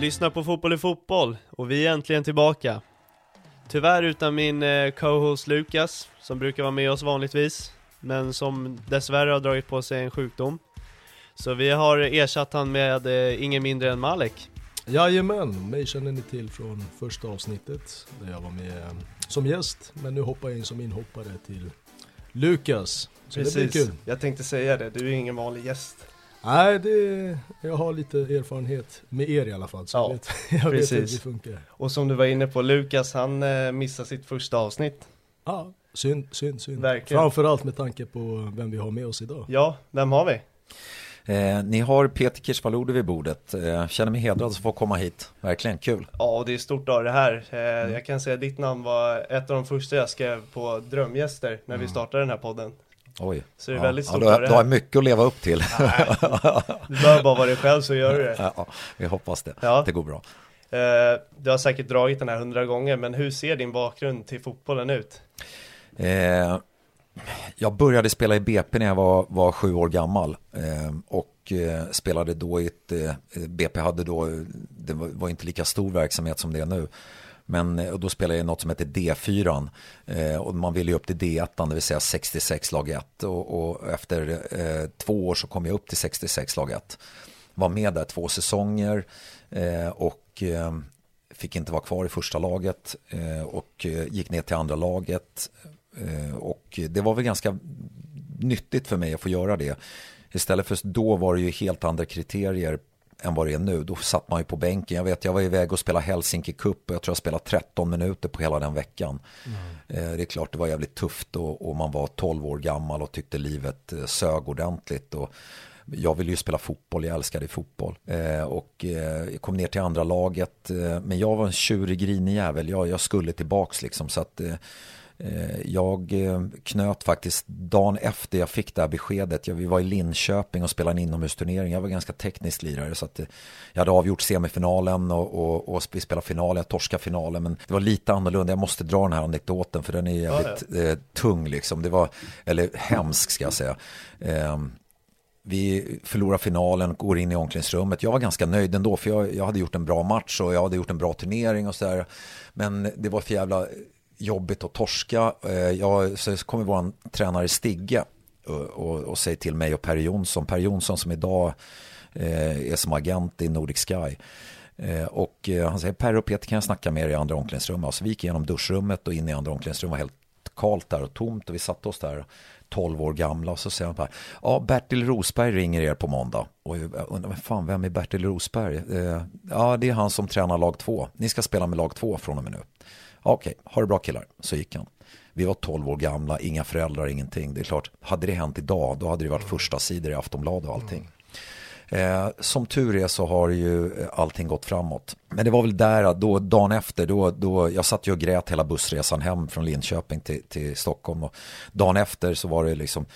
Lyssnar på Fotboll i fotboll och vi är äntligen tillbaka. Tyvärr utan min eh, co-host Lukas, som brukar vara med oss vanligtvis, men som dessvärre har dragit på sig en sjukdom. Så vi har ersatt han med eh, ingen mindre än Malek. Jajamän, mig känner ni till från första avsnittet där jag var med eh, som gäst. Men nu hoppar jag in som inhoppare till Lukas. Så det blir kul. jag tänkte säga det, du är ingen vanlig gäst. Nej, det, jag har lite erfarenhet med er i alla fall. Så Ja, jag vet, jag vet hur precis. det funkar. Och som du var inne på, Lukas han eh, missade sitt första avsnitt. Ja, synd, synd, synd. Verkligen. Framförallt med tanke på vem vi har med oss idag. Ja, vem har vi? Eh, ni har Peter Kirchvallode vid bordet. Eh, känner mig hedrad att få komma hit. Verkligen kul. Ja, och det är stort av det här. Eh, Jag kan säga att ditt namn var ett av de första jag skrev på drömgäster när vi startade den här podden. Oj. Så det är väldigt stort ja, du, har mycket att leva upp till. Du behöver bara vara dig själv så gör du det. ja, vi hoppas det. Ja. Det går bra. Eh, Du har säkert dragit den här hundra gånger, men hur ser din bakgrund till fotbollen ut? Eh, jag började spela i BP när jag var, var sju år gammal. Eh, och eh, spelade då i ett, eh, BP hade då, det var, var inte lika stor verksamhet som det är nu. Men eh, då spelade jag i något som heter D4 eh, och man ville ju upp till D1, det vill säga 66 lag 1. Och, och efter eh, två år så kom jag upp till 66 lag 1. Var med där två säsonger eh, och eh, fick inte vara kvar i första laget eh, och eh, gick ner till andra laget. Eh, och det var väl ganska nyttigt för mig att få göra det. Istället för då var det ju helt andra kriterier än vad det är nu. Då satt man ju på bänken. Jag vet, jag var iväg och spelade Helsinki Cup och jag tror jag spelade 13 minuter på hela den veckan. Eh, Det är klart det var jävligt tufft och, och man var 12 år gammal och tyckte livet eh, sög ordentligt. Och jag ville ju spela fotboll, jag älskade fotboll. Eh, och jag kom ner till andra laget. Men jag var en tjurig, grinig jävel. Jag, jag skulle tillbaks liksom. Så att jag eh, knöt faktiskt dagen efter jag fick det här beskedet. Jag, vi var i Linköping och spelade en inomhusturnering. Jag var ganska teknisk lirare. Så att, eh, jag hade avgjort semifinalen och, och, och vi spelade finalen. Jag torskade finalen. Men det var lite annorlunda. Jag måste dra den här anekdoten för den är jävligt Eh, tung liksom. Det var, eller hemsk ska jag säga. Eh, vi förlorar finalen, går in i omklädningsrummet. Jag var ganska nöjd ändå för jag, jag hade gjort en bra match och jag hade gjort en bra turnering och sådär. Men det var för jävla jobbigt att torska. Eh, jag, så kommer vår tränare Stigge och, och, och säger till mig och Per Jonsson. Per Jonsson som idag eh, är som agent i Nordic Sky. Eh, Och eh, han säger Per och Peter kan jag snacka med er i andra omklädningsrummet. Så vi gick igenom duschrummet och in i andra omklädningsrummet. var helt kallt där och tomt och vi satte oss där 12 år gamla och så säger han bara Ja, Bertil Rosberg ringer er på måndag och jag undrar, men fan, vem är Bertil Rosberg? Eh, ja, det är han som tränar lag 2 Ni ska spela med lag 2 från och med nu Okej, ha det bra killar, så gick han vi var 12 år gamla, inga föräldrar, ingenting. Det är klart, hade det hänt idag, då hade det varit första sidor i Aftonbladet och allting. Eh, som tur är så har ju eh, allting gått framåt. Men det var väl där, då, dagen efter, då, då, jag satt ju och grät hela bussresan hem från Linköping till, till Stockholm. Och dagen efter så var det liksom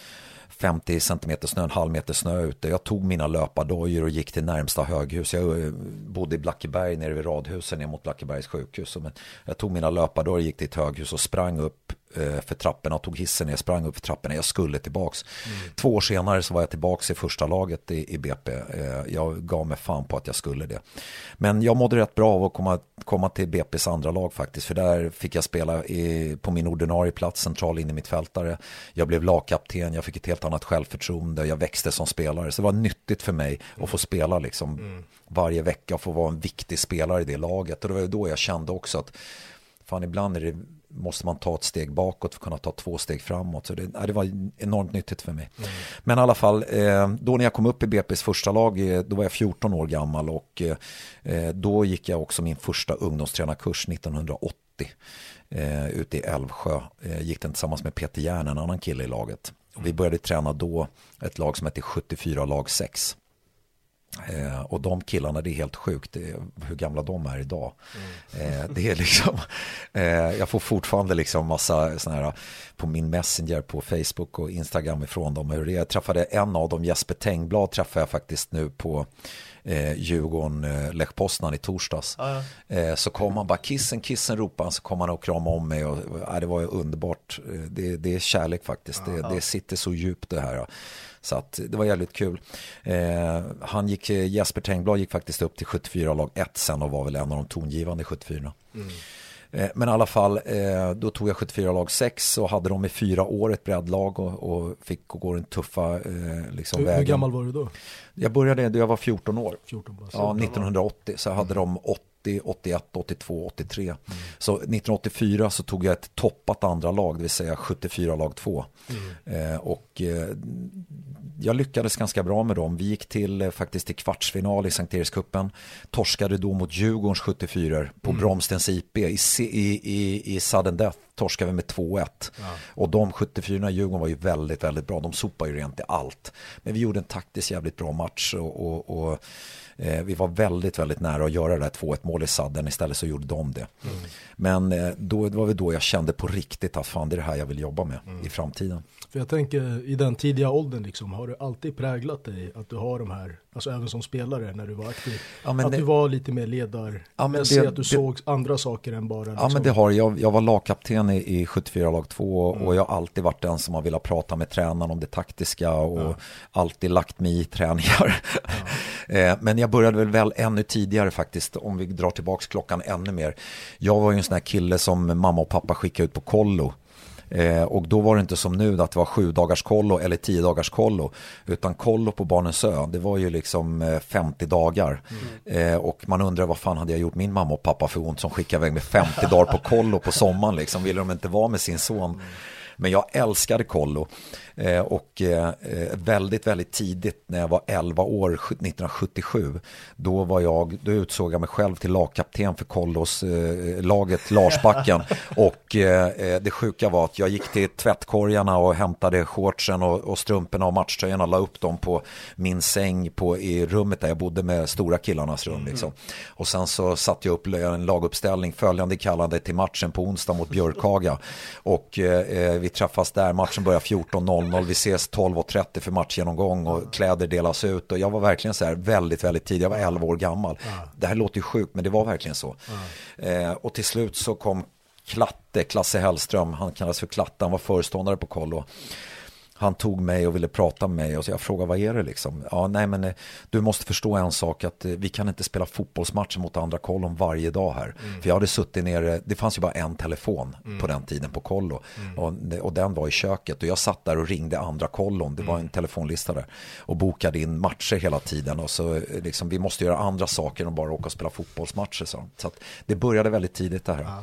50 cm snö, en halv meter snö ute. Jag tog mina löpardojor och gick till närmsta höghus. Jag eh, bodde i Blackeberg nere vid radhusen ner mot Blackebergs sjukhus. Jag tog mina löpardojor, gick till ett höghus och sprang upp Eh, för trapporna och tog hissen ner, sprang upp för trapporna, jag skulle tillbaks. Mm. Två år senare så var jag tillbaks i första laget i, i BP. Eh, jag gav mig fan på att jag skulle det. Men jag mådde rätt bra av att komma, komma till BPs andra lag faktiskt, för där fick jag spela i, på min ordinarie plats, central in i mitt fältare. Jag blev lagkapten, jag fick ett helt annat självförtroende, jag växte som spelare. Så det var nyttigt för mig att få spela liksom mm. varje vecka och få vara en viktig spelare i det laget. Och det var då jag kände också att fan ibland är det måste man ta ett steg bakåt för att kunna ta två steg framåt. Så det, det var enormt nyttigt för mig. Mm. Men i alla fall, eh, då när jag kom upp i BP's första lag, eh, då var jag 14 år gammal och eh, då gick jag också min första ungdomstränarkurs 1980 ute i Älvsjö. Gick den tillsammans med Peter Järn, en annan kille i laget. vi började träna då ett lag som hette 74 lag 6. Eh, och de killarna, det är helt sjukt är, hur gamla de är idag. Mm. Eh, det är liksom, eh, jag får fortfarande liksom massa sådana här på min Messenger på Facebook och Instagram ifrån dem. Hur det är. Jag träffade en av dem, Jesper Tengblad, träffade jag faktiskt nu på eh, Djurgården, eh, Lech Poznan i torsdags. Ah, ja. eh, så kom han bara kissen, kissen ropade han, så kom han och kramade om mig och eh, det var ju underbart. Eh, det, det är kärlek faktiskt, ah, det, det sitter så djupt det här. Så att det var jävligt kul. Eh, han gick, Jesper Tengblad gick faktiskt upp till 74 lag 1 sen och var väl en av de tongivande i 74. Mm. Eh, men i alla fall, eh, då tog jag 74 lag 6 och hade dem i fyra år ett breddlag och, och fick gå den tuffa eh, liksom, hur, vägen. Hur gammal var du då? Jag började då jag var 14 år. 14 bara, ja, 1980 så jag hade mm. de 80, 81, 82, 83. Mm. Så 1984 så tog jag ett toppat andra lag, det vill säga 74 lag 2. Mm. Eh, och eh, jag lyckades ganska bra med dem. Vi gick till eh, faktiskt till kvartsfinal i Sankt Erikscupen. Torskade då mot Djurgårdens 74 på mm. Bromstens IP i, i, i, i sudden death torskade vi med 2-1. Ja. Och de 74 i Djurgården var ju väldigt, väldigt bra. De sopade ju rent i allt. Men vi gjorde en taktiskt jävligt bra match och, och, och eh, vi var väldigt, väldigt nära att göra det där 2-1 mål i sadden. Istället så gjorde de det. Mm. Men eh, då, det var väl då jag kände på riktigt att fan det är det här jag vill jobba med mm. i framtiden. För jag tänker i den tidiga åldern liksom, har du alltid präglat dig att du har de här, alltså även som spelare när du var aktiv, ja, att det, du var lite mer ledare, ja, men det, att du det, såg andra saker än bara liksom. Ja men liksom- det har jag, jag var lagkapten i, i 74 lag 2 mm. och jag har alltid varit den som har velat prata med tränaren om det taktiska och ja. alltid lagt mig i träningar. Eh, men jag började väl, väl ännu tidigare faktiskt, om vi drar tillbaka klockan ännu mer. Jag var ju en sån här kille som mamma och pappa skickade ut på kollo Eh, och då var det inte som nu att det var sju dagars kollo eller tio dagars kollo. Utan kollo på Barnens ö, det var ju liksom eh, 50 dagar. Mm. Eh, och man undrar vad fan hade jag gjort min mamma och pappa för ont som skickade iväg med 50 dagar på kollo på sommaren. Liksom. Ville de inte vara med sin son? Men jag älskade kollo. Eh, och eh, väldigt, väldigt tidigt när jag var 11 år, 1977, då var jag, då utsåg jag mig själv till lagkapten för Kollos eh, laget Larsbacken. och det sjuka var att jag gick till tvättkorgarna och hämtade shortsen och, och strumporna och matchtröjorna och la upp dem på min säng på, i rummet där jag bodde med stora killarnas rum. Liksom. Mm. Och sen så satte jag upp en laguppställning följande kallande till matchen på onsdag mot Björkhaga. Och eh, vi träffas där, matchen börjar 14.00 00, vi ses 12.30 för matchgenomgång och kläder delas ut och jag var verkligen så här väldigt, väldigt tidig, jag var 11 år gammal. Det här låter ju sjukt men det var verkligen så. Eh, och till slut så kom Klatte, Klasse Hellström, han kallas för Klatte, han var föreståndare på kollo han tog mig och ville prata med mig och så jag frågade vad är det liksom? Ja, nej men eh, du måste förstå en sak att eh, vi kan inte spela fotbollsmatcher mot andra kollon varje dag här. Mm. För jag hade suttit nere, det fanns ju bara en telefon mm. på den tiden på kollo mm. och, och, den var i köket och jag satt där och ringde andra kollon, det var en mm. telefonlista där och bokade in matcher hela tiden och så eh, liksom vi måste göra andra saker än bara åka och spela fotbollsmatcher så. så att det började väldigt tidigt det här. Ja.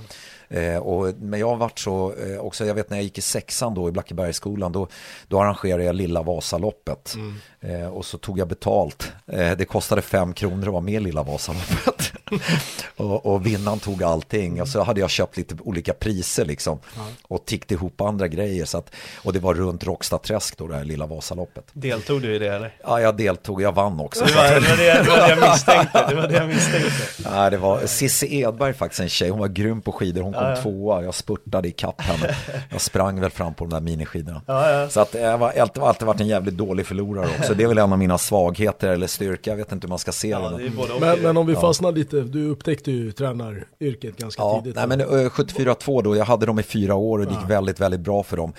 Eh, och, men jag har varit så, eh, också jag vet när jag gick i sexan då i Blackebergsskolan, då, då arrangerade jag Lilla Vasaloppet. Mm. Eh, och så tog jag betalt. Eh, det kostade fem kronor att vara med i Lilla Vasaloppet. och, och vinnaren tog allting. Och så hade jag köpt lite olika priser liksom. Och tickt ihop andra grejer. Så att, och det var runt Råckstaträsk då, det här Lilla Vasaloppet. Deltog du i det eller? Ja, jag deltog. Jag vann också. Det var det, var det, det, var det jag misstänkte. Det var det jag misstänkte. Ja, det var Cissi Edberg faktiskt, en tjej. Hon var grym på skidor. Hon kom ja, ja. tvåa. Jag spurtade i kapp henne. Jag sprang väl fram på de där miniskidorna. Ja, ja. Så att, jag har alltid varit en jävligt dålig förlorare också. Det är väl en av mina svagheter eller styrka. Jag vet inte hur man ska se ja, det. Men, men, om vi fastnar lite, du upptäckte ju tränaryrket ganska ja, tidigt. Nej, men 74-2 då, jag hade dem i fyra år och det gick väldigt, väldigt bra för dem.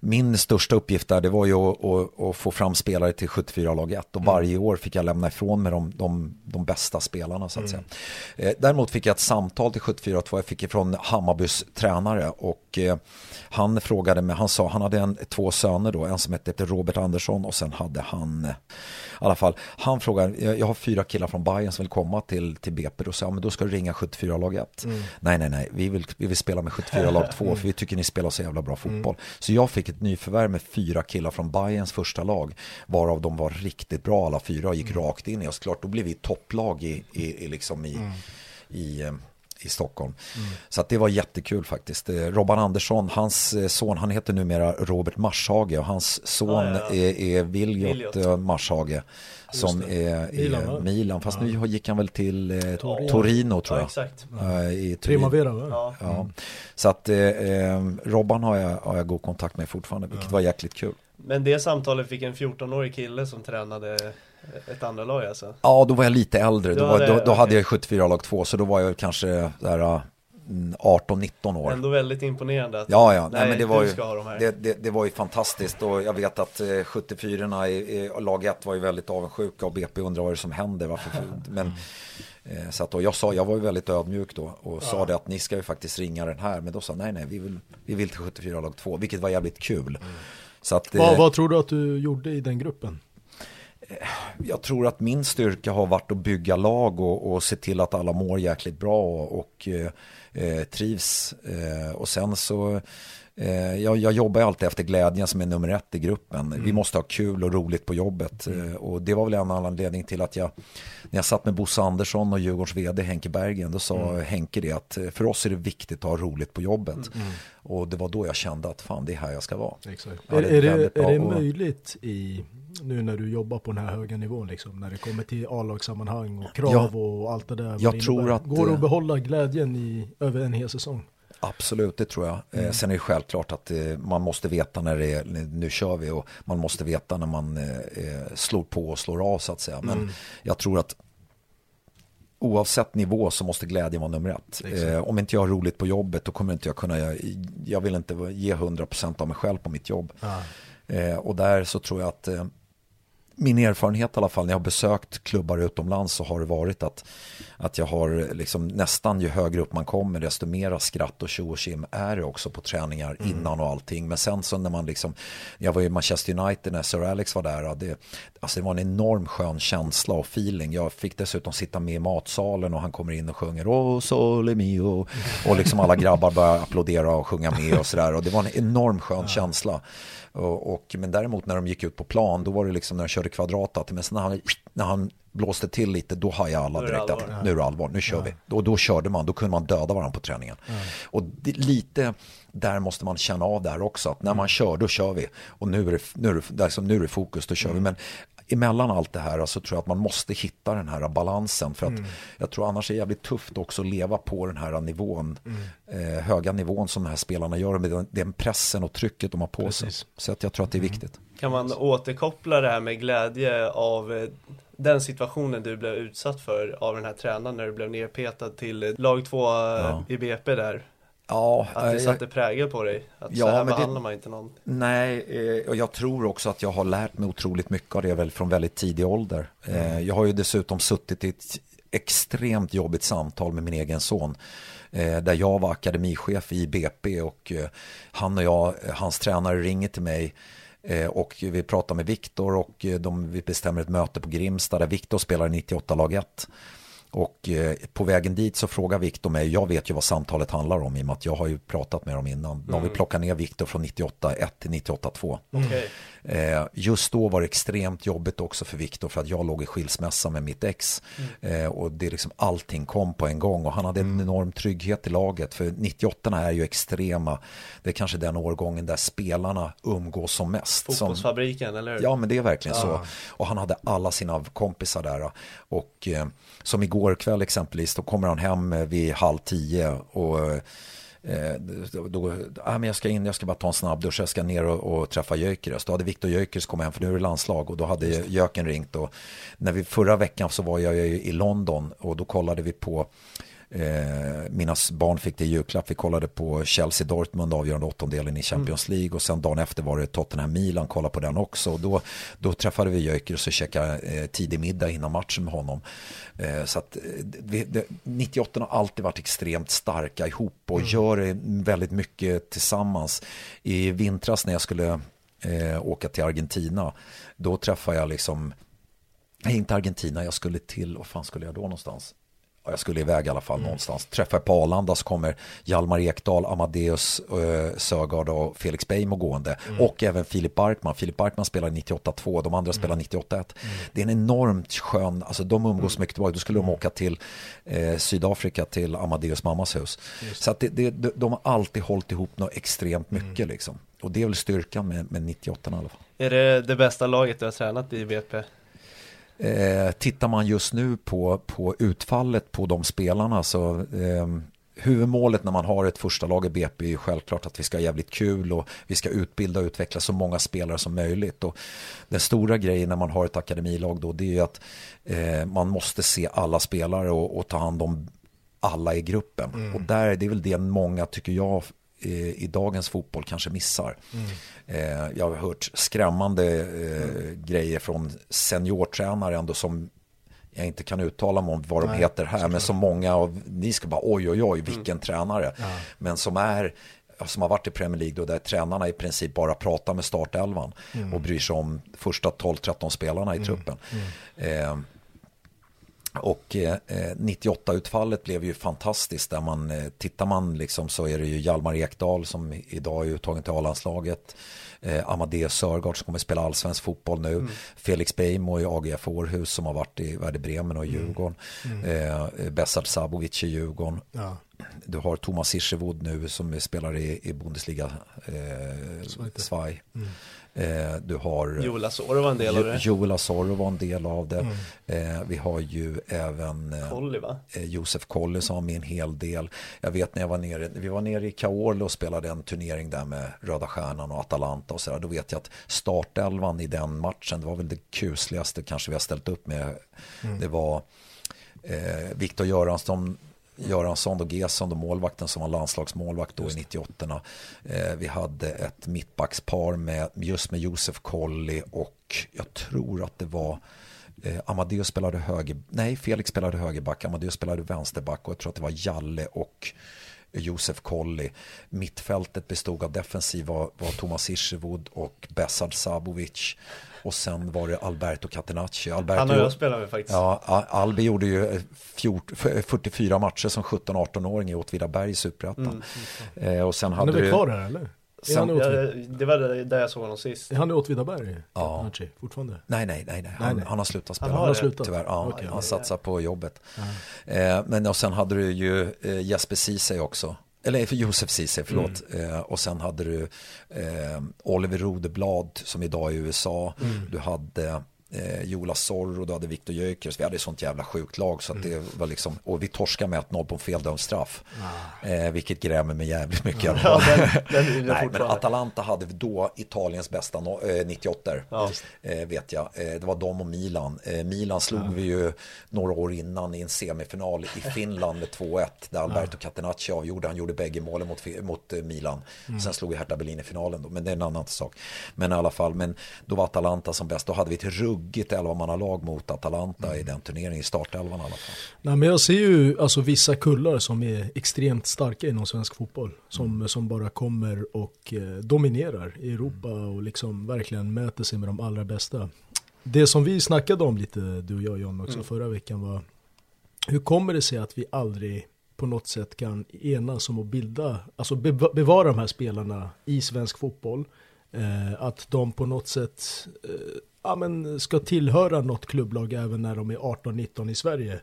Min största uppgift där, det var ju att, att, att få fram spelare till 74 lag 1 och mm. varje år fick jag lämna ifrån mig de, de, de bästa spelarna så att mm. säga. Eh, däremot fick jag ett samtal till 74-2, jag fick ifrån Hammarbys tränare och eh, han frågade mig, han sa, han hade en, två söner då, en som hette Robert Andersson och sen hade han, eh, i alla fall, han frågade, jag, jag har fyra killar från Bayern som vill komma till, till BP och sa, men då ska du ringa 74 lag 1. Mm. Nej, nej, nej, vi vill, vi vill spela med 74 lag 2 för vi tycker ni spelar så jävla bra fotboll. Mm. Så jag fick ett nyförvärv med fyra killar från Bayerns första lag, varav de var riktigt bra alla fyra och gick mm. rakt in i oss. Klart, då blev vi topplag i, i, i liksom i, mm. i eh, i Stockholm. Mm. Så att det var jättekul faktiskt. Eh, Robban Andersson, hans eh, son, han heter numera Robert Marshage och hans son ah, ja. är, är Viljot eh, Marshage som är Milan, Milan. Fast ja. nu gick han väl till eh, Torino. Torino tror jag. Ja, exakt. Uh, i Primavera? Ja. ja. Så att eh, Robban har jag, har jag god kontakt med fortfarande, vilket var jäkligt kul. Men det samtalet fick en 14-årig kille som tränade ett andra lag alltså? Ja, då var jag lite äldre. Då, var, då, då hade jag 74 lag 2, så då var jag kanske där 18-19 mm, år. Ändå väldigt imponerande att ja, ja. Nej, nej men det, var ju, det, det, det, var ju fantastiskt och jag vet att eh, 74 i, i lag 1 var ju väldigt avundsjuka och BP undrar vad det är som händer. Varför, men, eh, så att då, jag, sa, jag var ju väldigt ödmjuk då och ja. sa det att ni ska ju faktiskt ringa den här. Men då sa nej, nej, vi vill, vi vill till 74 lag 2, vilket var jävligt kul. Mm. Så att, vad, eh, vad tror du att du gjorde i den gruppen? Jag tror att min styrka har varit att bygga lag och, och se till att alla mår jäkligt bra och, och eh, trivs. Eh, och sen så Eh, jag, jag jobbar alltid efter glädjen som är nummer ett i gruppen. Mm. Vi måste ha kul och roligt på jobbet. Mm. Eh, och det var väl en anledning till att jag, när jag satt med Bosse Andersson och Djurgårdens vd Henke Bergen, då sa mm. Henke det att eh, för oss är det viktigt att ha roligt på jobbet. Mm. Mm. Och det var då jag kände att fan, det är här jag ska vara. Exakt. Ja, är, är, det, är det möjligt i, nu när du jobbar på den här höga nivån, liksom, när det kommer till A-lagssammanhang och krav ja, och allt det där? Jag tror att, Går det att behålla glädjen i, över en hel säsong? Absolut, det tror jag. Eh, mm. sen är det självklart att eh, man måste veta när det är, nu kör vi och man måste veta när man eh, slår på och slår av så att säga. Men mm. jag tror att oavsett nivå så måste glädjen vara nummer ett. Eh, om inte jag har roligt på jobbet då kommer inte jag kunna, jag, jag vill inte ge 100% av mig själv på mitt jobb. Ah. Eh, och där så tror jag att eh, min erfarenhet i alla fall när jag har besökt klubbar utomlands så har det varit att, att jag har liksom nästan ju högre upp man kommer desto mera skratt och tjo och kim är det också på träningar mm. innan och allting. Men sen så när man liksom, jag var i Manchester United när Sir Alex var där, det, alltså det var en enorm skön känsla och feeling. Jag fick dessutom sitta med i matsalen och han kommer in och sjunger Åh, sole mio och liksom alla grabbar börjar applådera och sjunga med och sådär och det var en enorm skön ja. känsla. Och, och, men däremot när de gick ut på plan, då var det liksom när de körde kvadratat. Men sen när han, när han blåste till lite, då hajade alla direkt att nu är det allvar, nu kör ja. vi. Och då körde man, då kunde man döda varandra på träningen. Ja. Och det, lite där måste man känna av där också, att när man kör, då kör vi. Och nu är det, nu är det, liksom, nu är det fokus, då kör mm. vi. Men emellan allt det här så alltså, tror jag att man måste hitta den här balansen. För att mm. jag tror annars är det jävligt tufft också att leva på den här nivån, mm. eh, höga nivån som de här spelarna gör med den, den pressen och trycket de har på Precis. sig. Så att jag tror att det är mm. viktigt. Kan man återkoppla det här med glädje av eh, den situationen du blev utsatt för av den här tränaren när du blev nerpetad till lag två eh, ja. i BP där? Ja, att det satte prägel på dig? Att ja, så här behandlar det, man inte någon? Nej, eh, och jag tror också att jag har lärt mig otroligt mycket av det väl från väldigt tidig ålder. Mm. Jag har ju dessutom suttit i ett extremt jobbigt samtal med min egen son. Där jag var akademichef i BP och han och jag, hans tränare ringer till mig Eh, och vi pratar med Viktor och eh, de, vi bestämmer ett möte på Grimsta där Viktor spelar 98 lag 1. Och eh, på vägen dit så frågar Viktor mig, jag vet ju vad samtalet handlar om i och med att jag har ju pratat med dem innan. Mm. De vill plocka ner Viktor från 98-1 till 98-2. Okay. Eh, just då var det extremt jobbigt också för Viktor för att jag låg i skilsmässa med mitt ex. Mm. Eh, och det liksom allting kom på en gång och han hade en mm. enorm trygghet i laget. För 98 är ju extrema, det är kanske den årgången där spelarna umgås som mest. Fotbollsfabriken, som, eller hur? Ja, men det är verkligen ah. så. Och han hade alla sina kompisar där. Och som igår kväll exempelvis, då kommer han hem vid halv tio och Eh, då, ah, men jag ska in, jag ska bara ta en snabbdusch, jag ska ner och, och träffa Gyökeres. Då hade Viktor Gyökeres kommit hem, för nu är det landslag och då hade Jöken ringt. Och när vi, förra veckan så var jag i London och då kollade vi på Eh, mina barn fick det i julklapp. Vi kollade på Chelsea-Dortmund, avgörande åttondelen i Champions mm. League. Och sen dagen efter var det Tottenham-Milan, kollade på den också. Och då, då träffade vi Gyökeres och käkade eh, tidig middag innan matchen med honom. Eh, så att eh, vi, det, 98 har alltid varit extremt starka ihop och mm. gör väldigt mycket tillsammans. I vintras när jag skulle eh, åka till Argentina, då träffade jag liksom, nej inte Argentina, jag skulle till, vad fan skulle jag då någonstans? Jag skulle iväg i alla fall mm. någonstans. Träffar på Arlanda så kommer Hjalmar Ekdal, Amadeus äh, Sögaard och Felix Beijmo gående. Mm. Och även Filip Barkman. Filip Barkman spelar 98-2, de andra mm. spelar 98-1. Mm. Det är en enormt skön, alltså de umgås mm. mycket bra. Då skulle de mm. åka till eh, Sydafrika till Amadeus mammas hus. Just. Så att det, det, de har alltid hållit ihop något extremt mycket liksom. Och det är väl styrkan med, med 98 i alla fall. Är det det bästa laget du har tränat i BP? Eh, tittar man just nu på, på utfallet på de spelarna så eh, huvudmålet när man har ett första lag i BP är ju självklart att vi ska ha jävligt kul och vi ska utbilda och utveckla så många spelare som möjligt. Och den stora grejen när man har ett akademilag då det är ju att eh, man måste se alla spelare och, och, ta hand om alla i gruppen. Mm. Och där, det är väl det många tycker jag i dagens fotboll kanske missar. Mm. Eh, jag har hört skrämmande mm. grejer från seniortränare ändå som jag inte kan uttala mig om vad de Nej, heter här, men som många av ni ska bara oj oj oj vilken mm. tränare. Ja. Men som är som har varit i Premier League då där tränarna i princip bara pratar med startelvan mm. och bryr sig om första 12-13 spelarna i mm. truppen. Mm. Eh, och eh, 98-utfallet blev ju fantastiskt. Där man, eh, tittar man liksom så är det ju Hjalmar Ekdal som idag är uttagen till A-landslaget. Eh, Amadeus Sörgård som kommer spela allsvensk fotboll nu. Mm. Felix Beijmo i AGF Århus som har varit i Werder Bremen och i mm. Djurgården. Mm. Eh, Besard Sabovic i Djurgården. Ja. Du har Thomas Ischevod nu som spelar i, i Bundesliga eh, Svaj. Mm. Eh, du har Joel Asoro var en del av det. Joel Asoro var en del av det. Mm. Eh, vi har ju även eh, Colli? Eh, Josef Colli som var med en hel del. Jag vet när jag var nere, vi var nere i Caorle och spelade en turnering där med Röda Stjärnan och Atalanta och sådär. Då vet jag att startelvan i den matchen, det var väl det kusligaste kanske vi har ställt upp med. Mm. Det var eh, Viktor Göransson Göransson och Gesson, och målvakten som var landslagsmålvakt då i 98 eh, Vi hade ett mittbackspar med, just med Josef Kolli och jag tror att det var eh, Amadeus spelade höger, nej Felix spelade högerback, Amadeus spelade vänsterback och jag tror att det var Jalle och Josef Kolli. Mittfältet bestod av defensiv var, var Thomas Ischevod och Besard Sabovic. Och sen var det Alberto Catenacci. Alberto, Han och jag spelade vi faktiskt. Ja, Albi gjorde ju 44 matcher som 17-18-åring i Åtvidaberg i Superettan. Mm. Eh, och sen hade Han är väl kvar här eller? Sen, ja, det var där jag såg honom sist. Är han i Åtvidaberg? Ja. fortfarande? Nej, nej, nej. nej. Han, nej, nej. han har slutat spela. Han har slutat? Tyvärr. Ja, okay. Han satsar på jobbet. Eh, men och sen hade du ju eh, Jesper Ceesay också eller för Josef Ceesay, förlåt. Mm. Eh, och sen hade du eh, Oliver Rodeblad som idag är i USA. Mm. Du hade eh, Jola Zorro, du hade Viktor Gyökeres. Vi hade ett sånt jävla sjukt lag. Så att det mm. var liksom, och vi torskade med 1-0 på en feldömd straff. Ah. Eh, vilket grämer mig jävligt mycket. Ja, den, den Nej, men Atalanta hade då Italiens bästa eh, 98 ja. eh, vet jag. Eh, det var de och Milan. Eh, Milan slog ja. vi ju några år innan i en semifinal i Finland med 2-1. Där Alberto. Catenacci avgjorde. Han gjorde bägge målen mot, mot eh, Milan. Mm. Sen slog vi Hertha Berlin i finalen då. Men det är en annan sak. Men i alla fall, men då var Atalanta som bäst. Då hade vi ett ruggigt elvamannalag mot Atalanta mm. i den turneringen, i startelvan i alla fall. Nej, men jag ser ju alltså, vissa kullar som är extremt starka inom svensk fotboll. Som, mm. som bara kommer och eh, dominerar i Europa och liksom verkligen mäter sig med de allra bästa. Det som vi snackade om lite, du och jag John, också mm. förra veckan var hur kommer det sig att vi aldrig på något sätt kan enas om att bilda, alltså bevara de här spelarna i svensk fotboll. Eh, att de på något sätt eh, ja, men ska tillhöra något klubblag även när de är 18-19 i Sverige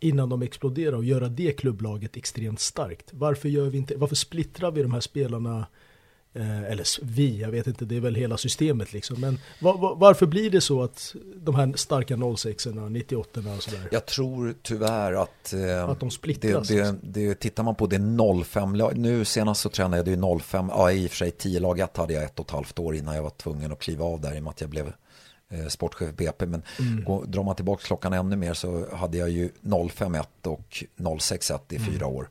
innan de exploderar och göra det klubblaget extremt starkt. Varför, gör vi inte, varför splittrar vi de här spelarna Eh, eller vi, jag vet inte, det är väl hela systemet liksom. Men var, var, varför blir det så att de här starka 06orna, 98 och sådär? Jag tror tyvärr att, eh, att de splittras. Det, det, det, tittar man på det 05 lag, nu senast så tränade jag det 05, ja i och för sig 10 lag 1 hade jag ett och ett halvt år innan jag var tvungen att kliva av där i och med att jag blev eh, sportchef BP. Men mm. går, drar man tillbaka klockan ännu mer så hade jag ju 05-1 och 06-1 i mm. fyra år.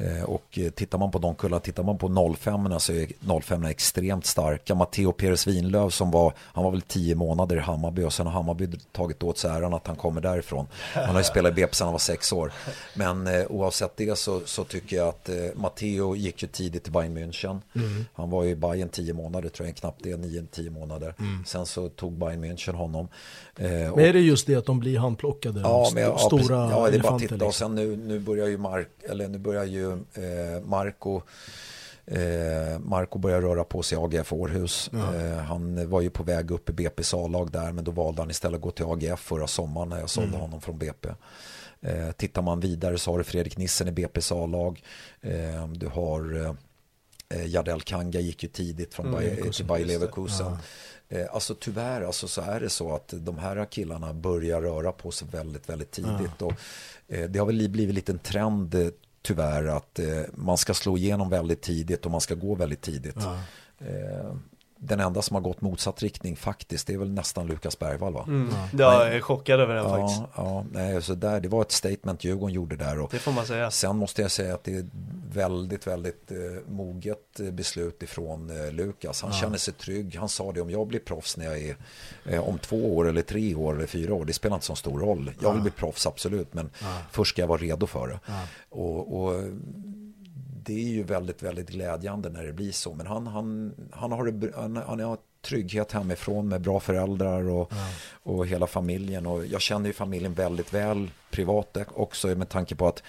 Eh, och tittar man på de kullar, tittar man på 05 så är 05 extremt starka. Matteo Peres Winlöv som var, han var väl 10 månader i Hammarby och sen har Hammarby tagit åt sig äran att han kommer därifrån. Han har ju spelat i BP sedan han var 6 år. Men eh, oavsett det så, så tycker jag att eh, Matteo gick ju tidigt till Bayern München. Mm. Han var ju i Bayern 10 månader tror jag, knappt det, 9-10 månader. Mm. Sen så tog Bayern München honom. Eh, men är det just det att de blir handplockade? Ja, men, ja, stora ja, det är bara att titta. Liksom. Och sen nu, nu börjar ju Mark, eller nu börjar ju eh, Marco eh, Marco börjar röra på sig i AGF Århus. Ja. Eh, han var ju på väg upp i BP's A-lag där men då valde han istället att gå till AGF förra sommaren när jag sålde mm. honom från BP. Eh, tittar man vidare så har du Fredrik Nissen i BP's A-lag. Eh, du har eh, Jardel Kanga gick ju tidigt från mm, Bayer, till Bayer Leverkusen. Ja. Eh, alltså tyvärr alltså, så är det så att de här killarna börjar röra på sig väldigt, väldigt tidigt. Ja. Och, eh, det har väl blivit lite en trend eh, tyvärr att eh, man ska slå igenom väldigt tidigt och man ska gå väldigt tidigt. Ja. Eh, den enda som har gått motsatt riktning faktiskt, det är väl nästan Lukas Bergvall va? Mm. Ja, jag är chockad över den ja, faktiskt. Ja, nej, så där, det var ett statement Djurgården gjorde där. Och det får man säga. Sen måste jag säga att det är väldigt, väldigt eh, moget eh, beslut ifrån eh, Lukas. Han ja. känner sig trygg. Han sa det, om jag blir proffs när jag är eh, om två år eller tre år eller fyra år, det spelar inte så stor roll. Jag vill bli proffs, absolut, men först ska jag vara redo för det. Och, och det är ju väldigt, väldigt glädjande när det blir så. Men han, han, han, har, han, han har trygghet hemifrån med bra föräldrar och, ja. och hela familjen. Och jag känner ju familjen väldigt väl privat också med tanke på att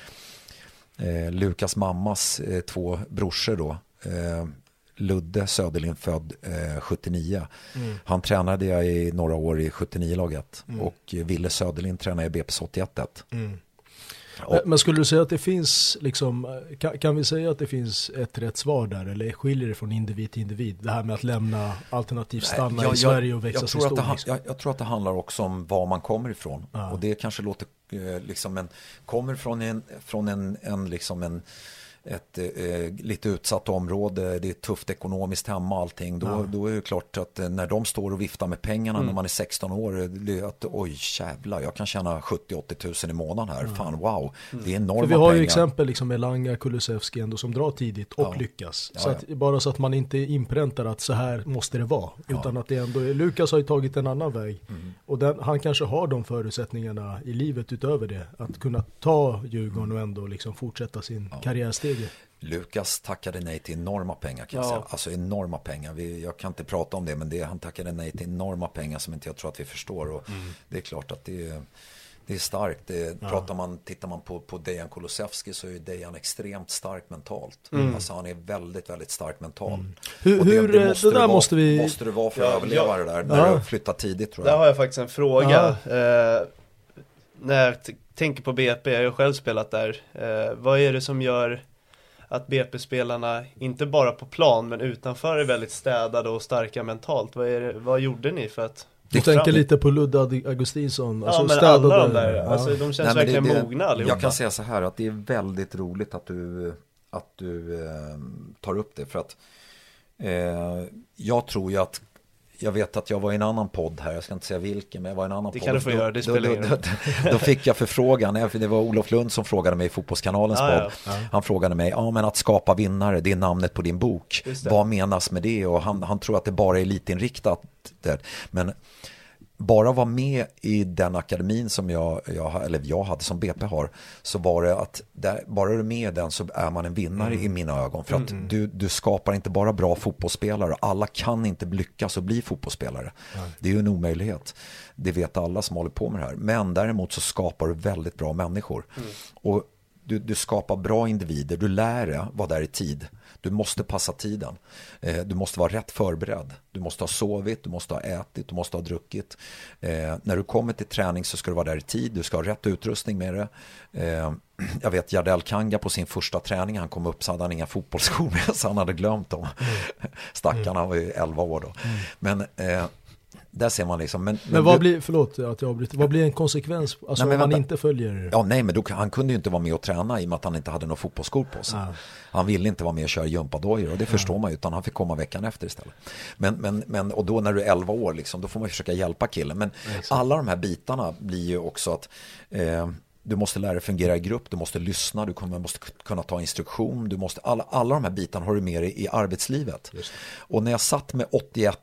eh, Lukas mammas eh, två brorsor då eh, Ludde Söderlind född eh, 79. Mm. Han tränade jag i några år i 79-laget mm. och Ville Söderlind tränade i BP's 81. Mm. Men, men skulle du säga att det finns, liksom, kan, kan, vi säga att det finns ett rätt svar där eller skiljer det från individ till individ? Det här med att lämna alternativt stanna Nej, jag, i Sverige och växa sig stor. Liksom. Jag, jag, tror att det handlar också om var man kommer ifrån. Ja. Och det kanske låter eh, liksom en, kommer från en, från en, en liksom en ett eh, lite utsatt område, det är tufft ekonomiskt hemma allting. Då, ja. då är det klart att eh, när de står och viftar med pengarna mm. när man är 16 år, det är att oj jävlar, jag kan tjäna 70-80 tusen i månaden här. Ja. Fan wow, mm. det är enorma pengar. För vi har ju exempel liksom med Langa, Kulusevski ändå som drar tidigt och ja. lyckas. Så att, bara så att man inte inpräntar att så här måste det vara. Utan att det ändå är, Lukas har ju tagit en annan väg. Mm. Och den, han kanske har de förutsättningarna i livet utöver det. Att kunna ta Djurgården och ändå liksom fortsätta sin karriärsteg läge. Lukas tackade nej till enorma pengar kan ja. jag säga. Alltså enorma pengar. Vi, jag kan inte prata om det men det, han tackade nej till enorma pengar som inte jag tror att vi förstår. Och mm. Det är klart att det är, det är starkt. Det, ja. pratar man, tittar man på, på Dejan Kulusevski så är Dejan extremt stark mentalt. Mm. Alltså han är väldigt, väldigt stark mentalt. Mm. Hur, det, det, måste det där vara, måste vi... Måste du vara för att ja, överleva det där när ja. du flyttar tidigt tror jag. Där har jag faktiskt en fråga. Eh, när jag tänker på BP, jag har ju själv spelat där. Eh, vad är det som gör att BP-spelarna, inte bara på plan men utanför är väldigt städade och starka mentalt. Vad, är det, vad gjorde ni för att du tänker lite på Ludde Augustinsson, alltså ja, men städade. alla de där, ja. alltså, de känns Nej, verkligen det, mogna allihopa. Jag kan säga så här att det är väldigt roligt att du, att du eh, tar upp det för att eh, jag tror ju att jag vet att jag var i en annan podd här, jag ska inte säga vilken, men jag var i en annan det podd. Det kan du få göra, det spelar ingen roll. Då, då, fick jag förfrågan, det var Olof Lund som frågade mig i Fotbollskanalens ah, podd. Ja, ja. Han frågade mig, ja men att skapa vinnare, det är namnet på din bok. Vad menas med det? Och han, han tror att det bara är elitinriktat. Men bara vara med i den akademin som jag, jag, eller jag hade som BP har så var det att där, bara du är med i den så är man en vinnare mm. i mina ögon för att mm. du, du skapar inte bara bra fotbollsspelare alla kan inte lyckas och bli fotbollsspelare mm. det är ju en omöjlighet det vet alla som håller på med det här men däremot så skapar du väldigt bra människor mm. och du, du skapar bra individer, du lär dig vara där i tid du måste passa tiden. Eh, du måste vara rätt förberedd. Du måste ha sovit, du måste ha ätit, du måste ha druckit. Eh, när du kommer till träning så ska du vara där i tid, du ska ha rätt utrustning med det. Eh, jag vet Jardel Kanga på sin första träning, han kom upp så hade han inga fotbollsskor med sig, han hade glömt dem. Mm. Stackarn, han var ju 11 år då. Mm. Men där ser man liksom. Men, men, men vad du, blir, förlåt att jag avbryter, vad blir en konsekvens alltså nej, om man inte följer? Ja nej men då, han kunde ju inte vara med och träna i och med att han inte hade några fotbollsskor på sig. Ah. Han ville inte vara med och köra gympadojor och det ah. förstår man ju utan han fick komma veckan efter istället. Men, men, men och då när du är 11 år liksom, då får man försöka hjälpa killen. Men alla de här bitarna blir ju också att eh, du måste lära dig fungera i grupp, du måste lyssna, du måste kunna ta instruktion, du måste, alla, alla de här bitarna har du med dig i arbetslivet. Och när jag satt med 81-1,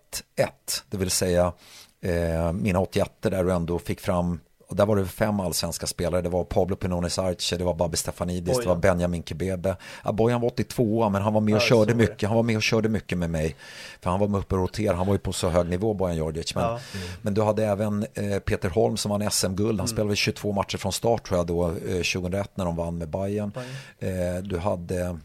det vill säga eh, mina 81 där du ändå fick fram och där var det fem allsvenska spelare. Det var Pablo Pinones Arce, det var Babbe Stefanidis, Bojan. det var Benjamin Kebebe. Ja, Bojan var 82 men han var med och ja, körde mycket. Han var med och körde mycket med mig. För han var med uppe och roterade. Han var ju på så hög nivå, Bojan Djordjic. Men, ja. mm. men du hade även eh, Peter Holm som vann SM-guld. Han mm. spelade 22 matcher från start tror jag då, eh, 2001 när de vann med Bayern. Bayern. Eh, du hade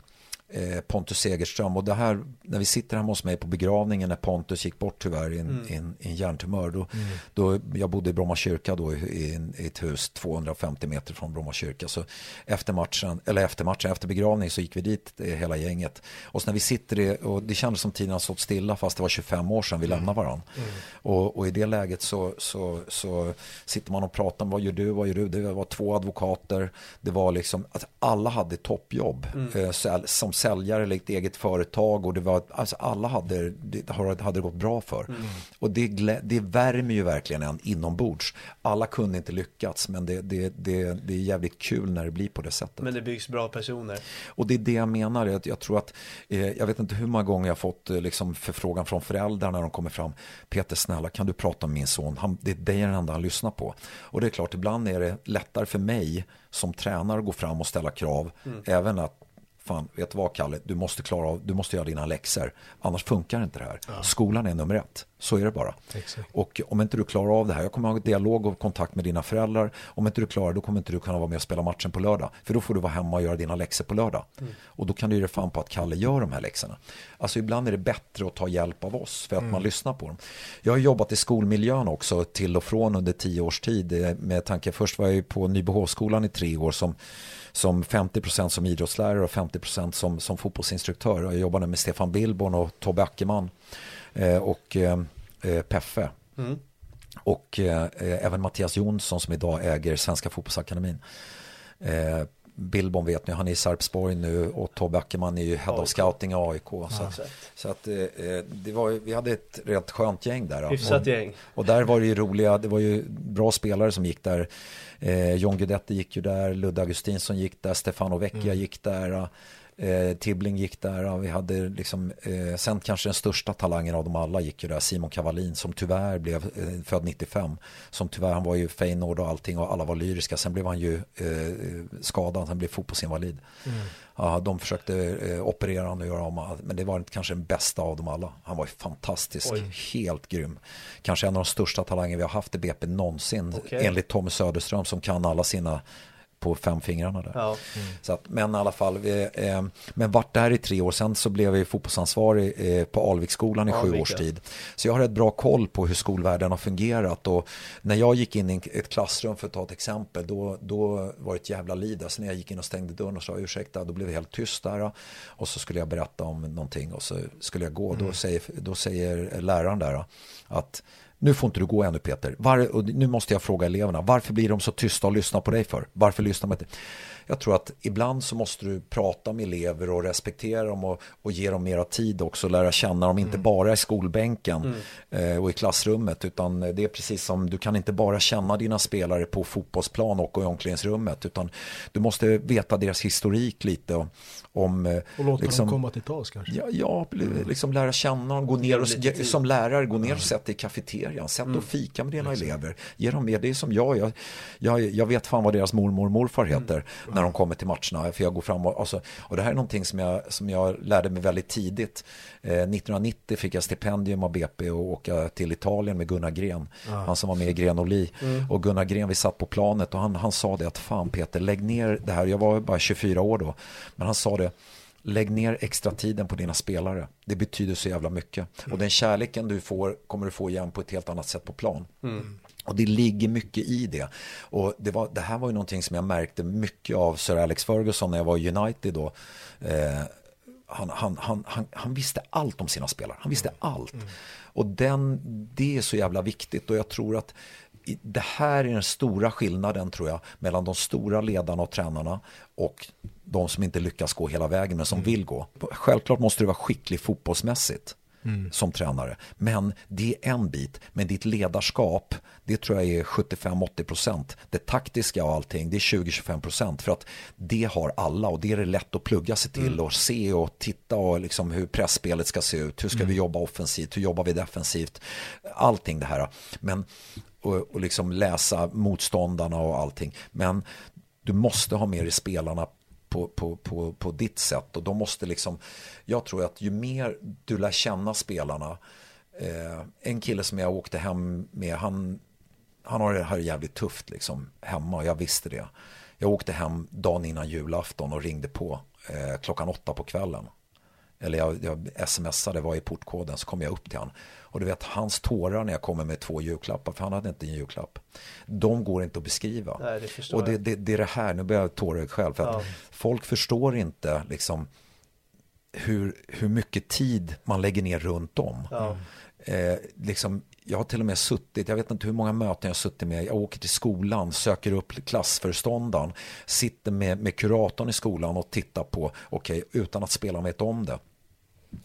Pontus Segerström och det här när vi sitter hemma hos mig på begravningen när Pontus gick bort tyvärr i en, mm. en, en hjärntumör då, mm. då, jag bodde i Bromma kyrka då i, i, ett hus 250 meter från Bromma kyrka så efter matchen, eller efter matchen, efter begravningen så gick vi dit eh, hela gänget och så när vi sitter i, och det kändes som tiden har stått stilla fast det var 25 år sedan vi mm. lämnade varandra mm. och, och, i det läget så, så, så sitter man och pratar vad gör du, vad gör du, det var två advokater det var liksom att alla hade toppjobb mm. eh, som säljare eller ett eget företag och det var, alltså alla hade det, hade det gått bra för. Mm. Och det, det värmer ju verkligen en inombords. Alla kunde inte lyckats men det, det, det, det är jävligt kul när det blir på det sättet. Men det byggs bra personer. Och det är det jag menar, jag, jag tror att, eh, jag vet inte hur många gånger jag fått eh, liksom förfrågan från föräldrar när de kommer fram. Peter snälla kan du prata om min son? Han, det, det är den enda han lyssnar på. Och det är klart, ibland är det lättare för mig som tränare att gå fram och ställa krav. Mm. Även att fan, vet du vad Kalle, du måste klara av, du måste göra dina läxor. Annars funkar inte det här. Ja. Skolan är nummer ett, så är det bara. Exakt. Och om inte du klarar av det här, jag kommer ha dialog och kontakt med dina föräldrar. Om inte du klarar då kommer inte du kunna vara med och spela matchen på lördag. För då får du vara hemma och göra dina läxor på lördag. Mm. Och då kan du ge dig fan på att Kalle gör de här läxorna. Alltså ibland är det bättre att ta hjälp av oss för att mm. man lyssnar på dem. Jag har jobbat i skolmiljön också till och från under tio års tid. Eh, med tanke, först var jag ju på Nybehovsskolan i tre år som som 50% som idrottslärare och 50% som, som fotbollsinstruktör. Jag jobbade med Stefan Billborn och Tobbe Ackerman eh, och eh, eh, Peffe. Mm. Och även Mattias Jonsson som idag äger Svenska fotbollsakademin. Eh, Billborn vet ni, han är i Sarpsborg nu och Tobbe Ackerman är ju head of scouting i AIK. Så, att, så att eh, det var, vi hade ett rätt skönt gäng där. Hyfsat gäng. Och där var det ju roliga, det var ju bra spelare som gick där. Eh, John Guidetti gick ju där, Ludde Augustinsson gick där, Stefano Vecchia mm. gick där. Eh, Tibbling gick där, vi hade liksom, eh, sen kanske den största talangen av dem alla gick ju där, Simon Cavallin som tyvärr blev eh, född 95. Som tyvärr, han var ju Feyenoord och allting och alla var lyriska. Sen blev han ju eh, skadad, han blev fotbollsinvalid. Mm. Ja, de försökte eh, operera honom och göra om men det var kanske den bästa av dem alla. Han var ju fantastisk, Oj. helt grym. Kanske en av de största talanger vi har haft i BP någonsin, okay. enligt Tommy Söderström som kan alla sina på fem fingrarna där. Ja. Mm. Så att, men i alla fall, vi, eh, men vart där i tre år, sen så blev jag fotbollsansvarig eh, på Alviksskolan i Alvika. sju års tid. Så jag har ett bra koll på hur skolvärlden har fungerat och när jag gick in i ett klassrum för att ta ett exempel, då, då var det ett jävla liv Sen när jag gick in och stängde dörren och sa ursäkta, då blev det helt tyst där och så skulle jag berätta om någonting och så skulle jag gå. Mm. Då, säger, då säger läraren där att nu får inte du gå ännu Peter. Var, nu måste jag fråga eleverna, varför blir de så tysta och lyssnar på dig för? Varför lyssnar man inte? Jag tror att ibland så måste du prata med elever och respektera dem och, och ge dem mera tid också, lära känna dem, inte mm. bara i skolbänken mm. eh, och i klassrummet, utan det är precis som, du kan inte bara känna dina spelare på fotbollsplan och i omklädningsrummet, utan du måste veta deras historik lite och, om... Eh, och låta liksom, dem komma till tals kanske? Ja, ja liksom lära känna dem, gå ner och, som lärare, gå ner och sätt dig i kafeterian, sätt mm. och fika med dina elever, ge dem med, det är som jag, jag, jag, jag vet fan vad deras mormor och morfar mm. heter mm. När de kommer till matcherna, för jag går fram och, alltså, och det här är någonting som jag, som jag lärde mig väldigt tidigt. Eh, 1990 fick jag stipendium av BP och åka till Italien med Gunnar Gren, ah. han som var med i Gren och Li. Mm. Och Gunnar Gren, vi satt på planet och han, han sa det att fan Peter, lägg ner det här, jag var bara 24 år då, men han sa det Lägg ner extra tiden på dina spelare. Det betyder så jävla mycket. Mm. Och den kärleken du får kommer du få igen på ett helt annat sätt på plan. Mm. Och det ligger mycket i det. Och det, var, det här var ju någonting som jag märkte mycket av Sir Alex Ferguson när jag var i United då. Eh, han, han, han, han, han visste allt om sina spelare. Han visste allt. Mm. Och den, det är så jävla viktigt och jag tror att det här är den stora skillnaden tror jag mellan de stora ledarna och tränarna och de som inte lyckas gå hela vägen men som mm. vill gå. Självklart måste du vara skicklig fotbollsmässigt mm. som tränare. Men det är en bit. Men ditt ledarskap, det tror jag är 75-80%. Det taktiska och allting, det är 20-25%. För att det har alla och det är det lätt att plugga sig till mm. och se och titta och liksom hur pressspelet ska se ut. Hur ska mm. vi jobba offensivt? Hur jobbar vi defensivt? Allting det här. Men och, och liksom läsa motståndarna och allting. Men du måste ha med dig spelarna på, på, på, på ditt sätt och de måste liksom, jag tror att ju mer du lär känna spelarna, eh, en kille som jag åkte hem med, han, han har det här jävligt tufft liksom hemma och jag visste det. Jag åkte hem dagen innan julafton och ringde på eh, klockan åtta på kvällen. Eller jag, jag smsade, var i portkoden, så kom jag upp till honom. Och du vet hans tårar när jag kommer med två julklappar, för han hade inte en julklapp. De går inte att beskriva. Nej, det och det, det, det, är det här, nu börjar jag tåra själv. För att folk förstår inte liksom hur, hur mycket tid man lägger ner runt om. Ja. Eh, liksom, jag har till och med suttit, jag vet inte hur många möten jag har suttit med. Jag åker till skolan, söker upp klassföreståndaren, sitter med, med kuratorn i skolan och tittar på, okej, okay, utan att spelarna vet om det.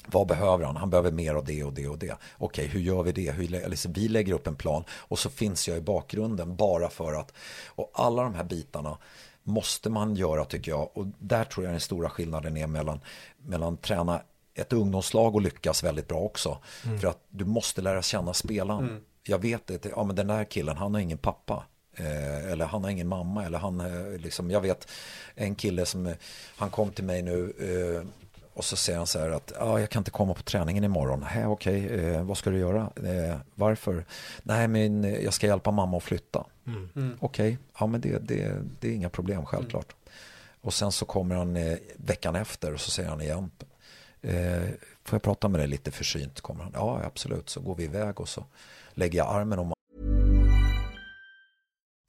Vad behöver han? Han behöver mer av det och det och det. Okej, hur gör vi det? Hur, liksom, vi lägger upp en plan och så finns jag i bakgrunden bara för att... Och alla de här bitarna måste man göra tycker jag. Och där tror jag den stora skillnaden är mellan, mellan träna ett ungdomslag och lyckas väldigt bra också. Mm. För att du måste lära känna spelaren. Mm. Jag vet att ja, men den där killen, han har ingen pappa. Eh, eller han har ingen mamma. Eller han, eh, liksom, jag vet en kille som, han kom till mig nu eh, och så säger han så här att ah, jag kan inte komma på träningen imorgon. Okej, okay, eh, vad ska du göra? Eh, varför? Nej, men jag ska hjälpa mamma att flytta. Mm. Mm. Okej, okay. ja men det, det, det är inga problem självklart. Mm. Och sen så kommer han eh, veckan efter och så säger han igen. Eh, får jag prata med dig lite försynt? Kommer han. Ja, absolut. Så går vi iväg och så lägger jag armen om.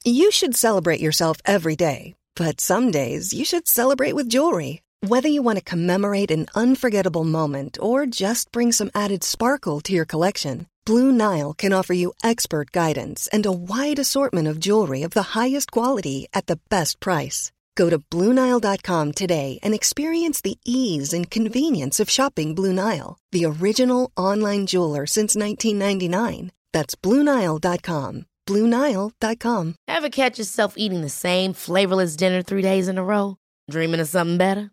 You should celebrate yourself every day. But some days you should celebrate with jewelry. Whether you want to commemorate an unforgettable moment or just bring some added sparkle to your collection, Blue Nile can offer you expert guidance and a wide assortment of jewelry of the highest quality at the best price. Go to BlueNile.com today and experience the ease and convenience of shopping Blue Nile, the original online jeweler since 1999. That's BlueNile.com. BlueNile.com. Ever catch yourself eating the same flavorless dinner three days in a row? Dreaming of something better?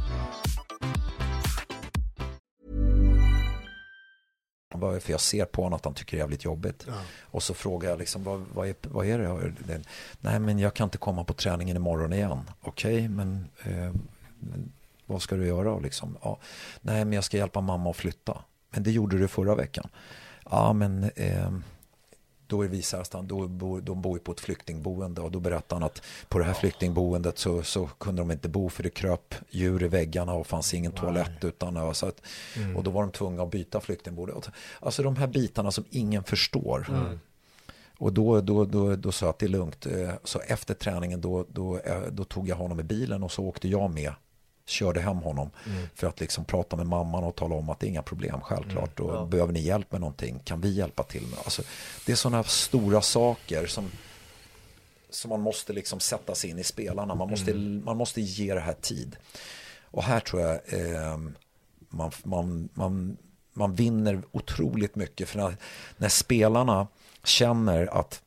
För jag ser på honom att han tycker det är jävligt jobbigt. Ja. Och så frågar jag liksom, vad, vad, är, vad är det? Nej, men jag kan inte komma på träningen imorgon igen. Okej, okay, men eh, vad ska du göra? Liksom, ja. Nej, men jag ska hjälpa mamma att flytta. Men det gjorde du förra veckan. Ja, men eh, då visar han, då bor, de bor på ett flyktingboende och då berättar han att på det här flyktingboendet så, så kunde de inte bo för det kröp djur i väggarna och fanns ingen toalett utan så att, mm. och då var de tvungna att byta flyktingboende. Alltså de här bitarna som ingen förstår. Mm. Och då, då, då, då sa jag att det är lugnt. Eh, så efter träningen då, då, eh, då tog jag honom i bilen och så åkte jag med körde hem honom mm. för att liksom prata med mamman och tala om att det är inga problem självklart mm. och ja. behöver ni hjälp med någonting kan vi hjälpa till med. Alltså, det är sådana stora saker som, som man måste liksom sätta sig in i spelarna. Man måste, mm. man måste ge det här tid. Och här tror jag eh, man, man, man, man vinner otroligt mycket för när, när spelarna känner att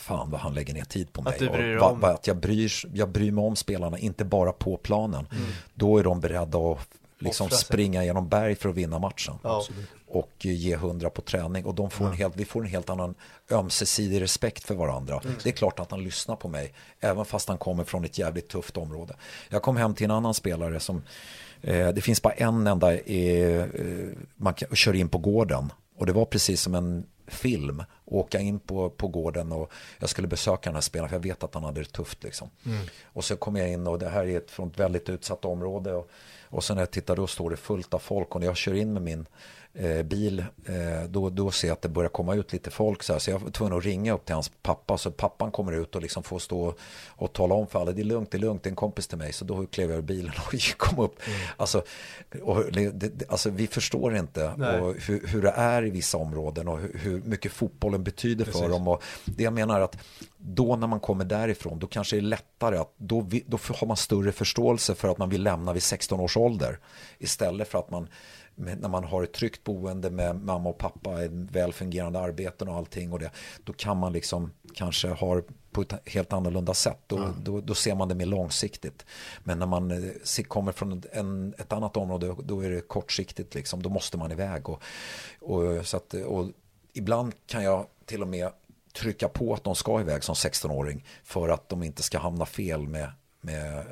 fan vad han lägger ner tid på mig. Att, du bryr och, va, att jag, bryr, jag bryr mig om spelarna, inte bara på planen. Mm. Då är de beredda att liksom springa genom berg för att vinna matchen. Ja. Och ge hundra på träning. Och de får en helt, vi får en helt annan ömsesidig respekt för varandra. Mm. Det är klart att han lyssnar på mig. Även fast han kommer från ett jävligt tufft område. Jag kom hem till en annan spelare som Eh, det finns bara en enda, eh, man kan, kör in på gården. Och det var precis som en film. Åka in på, på gården och jag skulle besöka den här spelaren för jag vet att han hade det tufft. Liksom. Mm. Och så kom jag in och det här är ett, från ett väldigt utsatt område. Och, och sen när jag tittar då står det fullt av folk och när jag kör in med min eh, bil, eh, då, då ser jag att det börjar komma ut lite folk. Så, här, så jag var tvungen att ringa upp till hans pappa. Så pappan kommer ut och liksom får stå och tala om för alla. Det är lugnt, det är lugnt, det är en kompis till mig. Så då klev jag ur bilen och kom upp. Mm. Alltså, och det, det, alltså, vi förstår inte och hur, hur, det är i vissa områden och hur, hur mycket fotbollen betyder Precis. för dem. Och det jag menar att då när man kommer därifrån, då kanske det är lättare att då, då har man större förståelse för att man vill lämna vid 16 års ålder. Istället för att man när man har ett tryggt boende med mamma och pappa, ett väl fungerande arbeten och allting och det, då kan man liksom kanske ha på ett helt annorlunda sätt. Då, mm. då, då, ser man det mer långsiktigt. Men när man eh, kommer från en, ett annat område, då är det kortsiktigt. Liksom. Då måste man iväg. Och, och, så att, och ibland kan jag till och med trycka på att de ska iväg som 16-åring för att de inte ska hamna fel med, med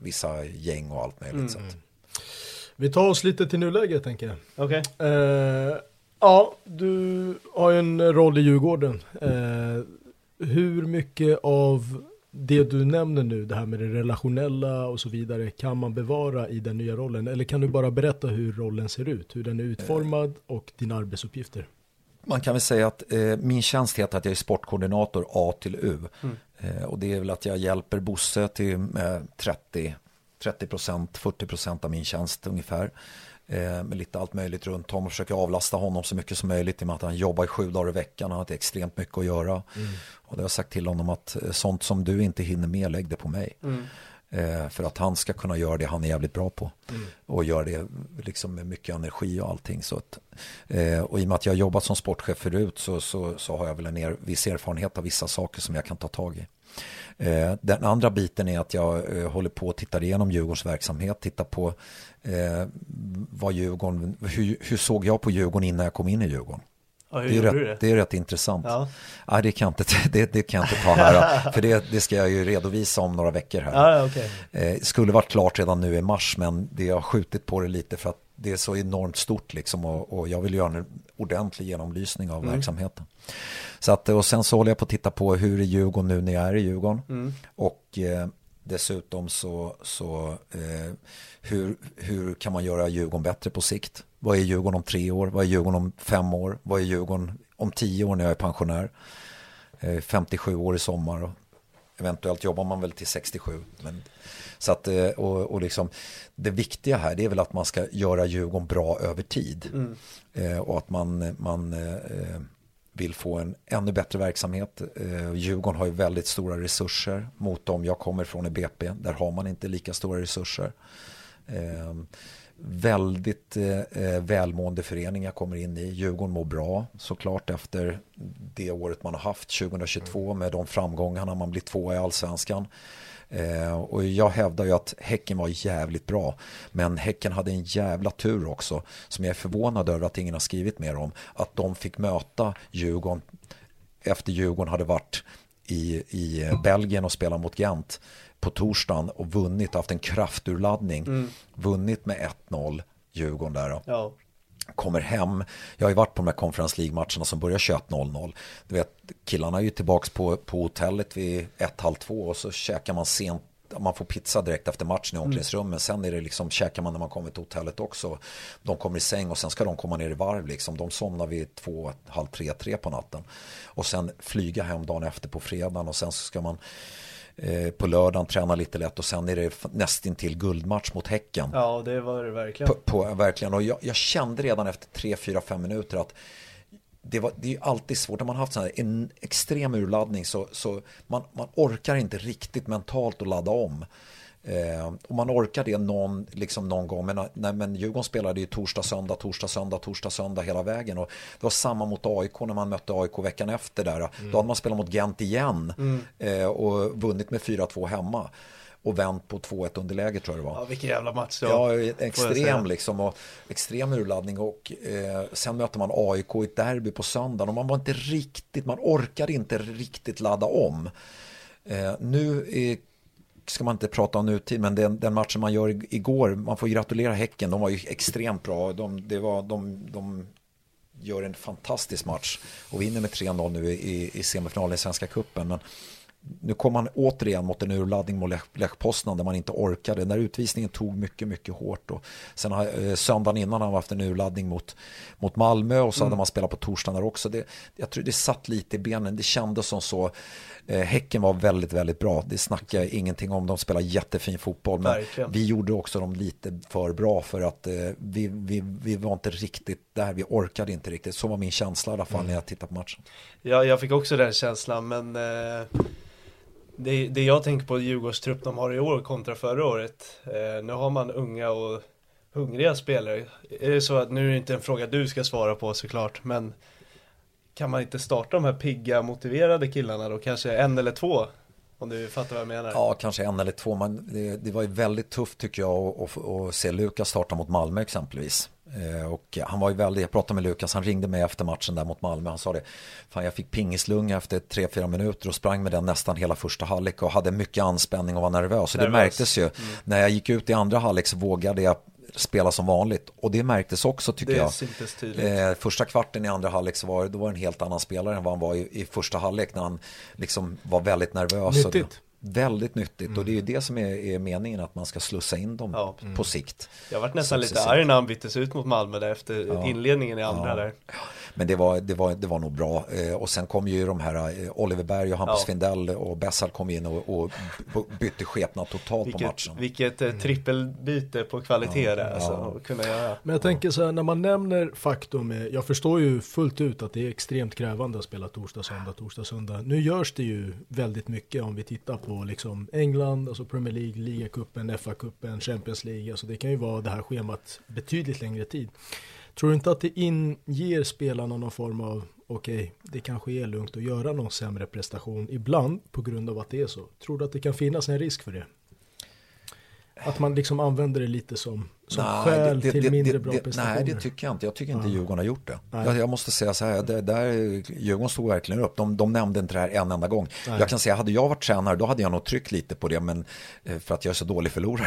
vissa gäng och allt möjligt. Mm. Vi tar oss lite till nuläget tänker jag. Okay. Eh, ja, du har ju en roll i Djurgården. Eh, hur mycket av det du nämner nu, det här med det relationella och så vidare, kan man bevara i den nya rollen? Eller kan du bara berätta hur rollen ser ut, hur den är utformad och dina arbetsuppgifter? Man kan väl säga att eh, min tjänst heter att jag är sportkoordinator A till U. Mm. Eh, och det är väl att jag hjälper Bosse till med 30 30 40% av min tjänst ungefär. Eh, med lite allt möjligt runt om och försöker avlasta honom så mycket som möjligt i och med att han jobbar sju dagar i veckan. Han har extremt mycket att göra. Mm. Och det har jag sagt till honom att eh, sånt som du inte hinner med, lägg det på mig. Mm. Eh, för att han ska kunna göra det han är jävligt bra på. Mm. Och göra det liksom med mycket energi och allting. Så att, eh, och i och med att jag har jobbat som sportchef förut så, så, så har jag väl en er, viss erfarenhet av vissa saker som jag kan ta tag i. Eh, den andra biten är att jag eh, håller på att titta igenom Djurgårdens verksamhet, titta på eh, vad Djurgården, hur, hur såg jag på Djurgården innan jag kom in i Djurgården? Ja, det, är rätt, det? det är rätt intressant. Ja. Ja, det, kan inte, det, det kan jag inte ta här, för det, det ska jag ju redovisa om några veckor här. Ja, okay. eh, skulle varit klart redan nu i mars, men det har skjutit på det lite för att det är så enormt stort liksom och, och jag vill göra en ordentlig genomlysning av mm. verksamheten. Så att, och sen så håller jag på att titta på hur är Djurgården nu när jag är i Djurgården. Mm. Och eh, dessutom så, så eh, hur, hur kan man göra Djurgården bättre på sikt? Vad är Djurgården om tre år? Vad är Djurgården om fem år? Vad är Djurgården om tio år när jag är pensionär? Eh, 57 år i sommar och eventuellt jobbar man väl till 67. Men, så att, eh, och, och liksom, det viktiga här det är väl att man ska göra Djurgården bra över tid. Mm. Eh, och att man, man eh, vill få en ännu bättre verksamhet. Eh, Djurgården har ju väldigt stora resurser mot dem jag kommer från i BP. Där har man inte lika stora resurser. Eh, väldigt eh, välmående förening jag kommer in i. Djurgården mår bra såklart efter det året man har haft 2022 med de framgångarna man blir tvåa i allsvenskan. Eh, och jag hävdar ju att Häcken var jävligt bra. Men Häcken hade en jävla tur också. Som jag är förvånad över att ingen har skrivit mer om. Att de fick möta Djurgården efter Djurgården hade varit i, i Belgien och spelat mot Gent på torsdagen och vunnit, haft en krafturladdning. Mm. Vunnit med 1-0 Djurgården där. Ja kommer hem. Jag har ju varit på de här Conference League-matcherna som börjar 21.00. Du vet, killarna är ju tillbaka på, på hotellet vid 1.30 och så käkar man sent man får pizza direkt efter matchen i mm. omklädningsrummet. Mm. Sen är det liksom, käkar man när man kommer till hotellet också. De kommer i säng och sen ska de komma ner i varv. Liksom. De somnar vid två, halv tre, tre på natten. Och sen flyga hem dagen efter på fredagen och sen så ska man på lördagen träna lite lätt och sen är det nästintill guldmatch mot Häcken. Ja, det var det verkligen. På, på verkligen. Och jag, jag, kände redan efter 3, 4, 5 minuter att det, var, det är alltid svårt, när man har haft här, en extrem urladdning så, så man, man orkar inte riktigt mentalt att ladda om. Eh, och man orkar det någon, liksom någon gång. Men, nej, men Djurgården spelade ju torsdag, söndag, torsdag, söndag, torsdag, söndag hela vägen. Och det var samma mot AIK när man mötte AIK veckan efter där. Mm. Då hade man spelat mot Gent igen mm. eh, och vunnit med 4-2 hemma. Och vänt på 2-1 underläge tror jag det var. Ja, vilken jävla match. Ja, ja extrem liksom. Och extrem urladdning. Och eh, sen möter man AIK i ett derby på söndagen. Och man var inte riktigt, man orkade inte riktigt ladda om. Eh, nu är ska man inte prata om nutid, men den, den matchen man gör igår, man får gratulera Häcken, de var ju extremt bra. De, det var, de, de gör en fantastisk match och vinner med 3-0 nu i, i semifinalen i Svenska Cupen. Men nu kom man återigen mot en urladdning mot Lech Poznan där man inte orkade. Den där utvisningen tog mycket, mycket hårt. Och sen har, eh, söndagen innan har man haft en urladdning mot, mot Malmö och så mm. hade man spelat på torsdagen där också. Det, jag tror det satt lite i benen. Det kändes som så. Eh, häcken var väldigt, väldigt bra. Det snackar jag ingenting om. De spelar jättefin fotboll. Men Verkligen. vi gjorde också dem lite för bra för att eh, vi, vi, vi var inte riktigt där. Vi orkade inte riktigt. Så var min känsla i alla fall mm. när jag tittade på matchen. Ja, jag fick också den känslan, men eh det, det jag tänker på Djurgårdstrupp de har i år kontra förra året. Eh, nu har man unga och hungriga spelare. Är det så att, nu är det inte en fråga du ska svara på såklart, men kan man inte starta de här pigga, motiverade killarna då? Kanske en eller två? Om du fattar vad jag menar. Ja, kanske en eller två. Men det, det var ju väldigt tufft tycker jag att, att, att se Lukas starta mot Malmö exempelvis. Eh, och han var ju väldigt, jag pratade med Lukas, han ringde mig efter matchen där mot Malmö. Han sa det, fan jag fick pingislunga efter 3-4 minuter och sprang med den nästan hela första halvlek och hade mycket anspänning och var nervös. Så det märktes ju. Mm. När jag gick ut i andra halvlek så vågade jag spela som vanligt. Och det märktes också tycker jag. Eh, första kvarten i andra halvlek så var det, då var en helt annan spelare än vad han var i, i första halvlek när han liksom var väldigt nervös. Nyttigt. Väldigt nyttigt mm. och det är ju det som är, är, meningen att man ska slussa in dem ja. på mm. sikt. Jag varit nästan lite arg när han byttes ut mot Malmö där efter ja. inledningen i andra ja. där. Men det var, det, var, det var nog bra. Eh, och sen kom ju de här eh, Oliver Berg och Hampus ja. Findell och Bessal kom in och, och bytte skepnad totalt vilket, på matchen. Vilket eh, mm. trippelbyte på kvalitet ja. där alltså, kunna göra. Men jag tänker så här när man nämner faktum, jag förstår ju fullt ut att det är extremt krävande att spela torsdag, söndag, torsdag, söndag. Nu görs det ju väldigt mycket om vi tittar på liksom England, alltså Premier League, ligacupen, FA-cupen, Champions League. Alltså det kan ju vara det här schemat betydligt längre tid. Tror du inte att det inger spelarna någon form av, okej, okay, det kanske är lugnt att göra någon sämre prestation ibland på grund av att det är så? Tror du att det kan finnas en risk för det? Att man liksom använder det lite som som nej, skäl det, till det, mindre bra prestationer? Nej, det tycker jag inte. Jag tycker inte ja. Djurgården har gjort det. Jag, jag, måste säga så här, det, där, Djurgården stod verkligen upp. De, de nämnde inte det här en enda gång. Nej. Jag kan säga, hade jag varit tränare, då hade jag nog tryckt lite på det, men, eh, för att jag är så dålig förlorare.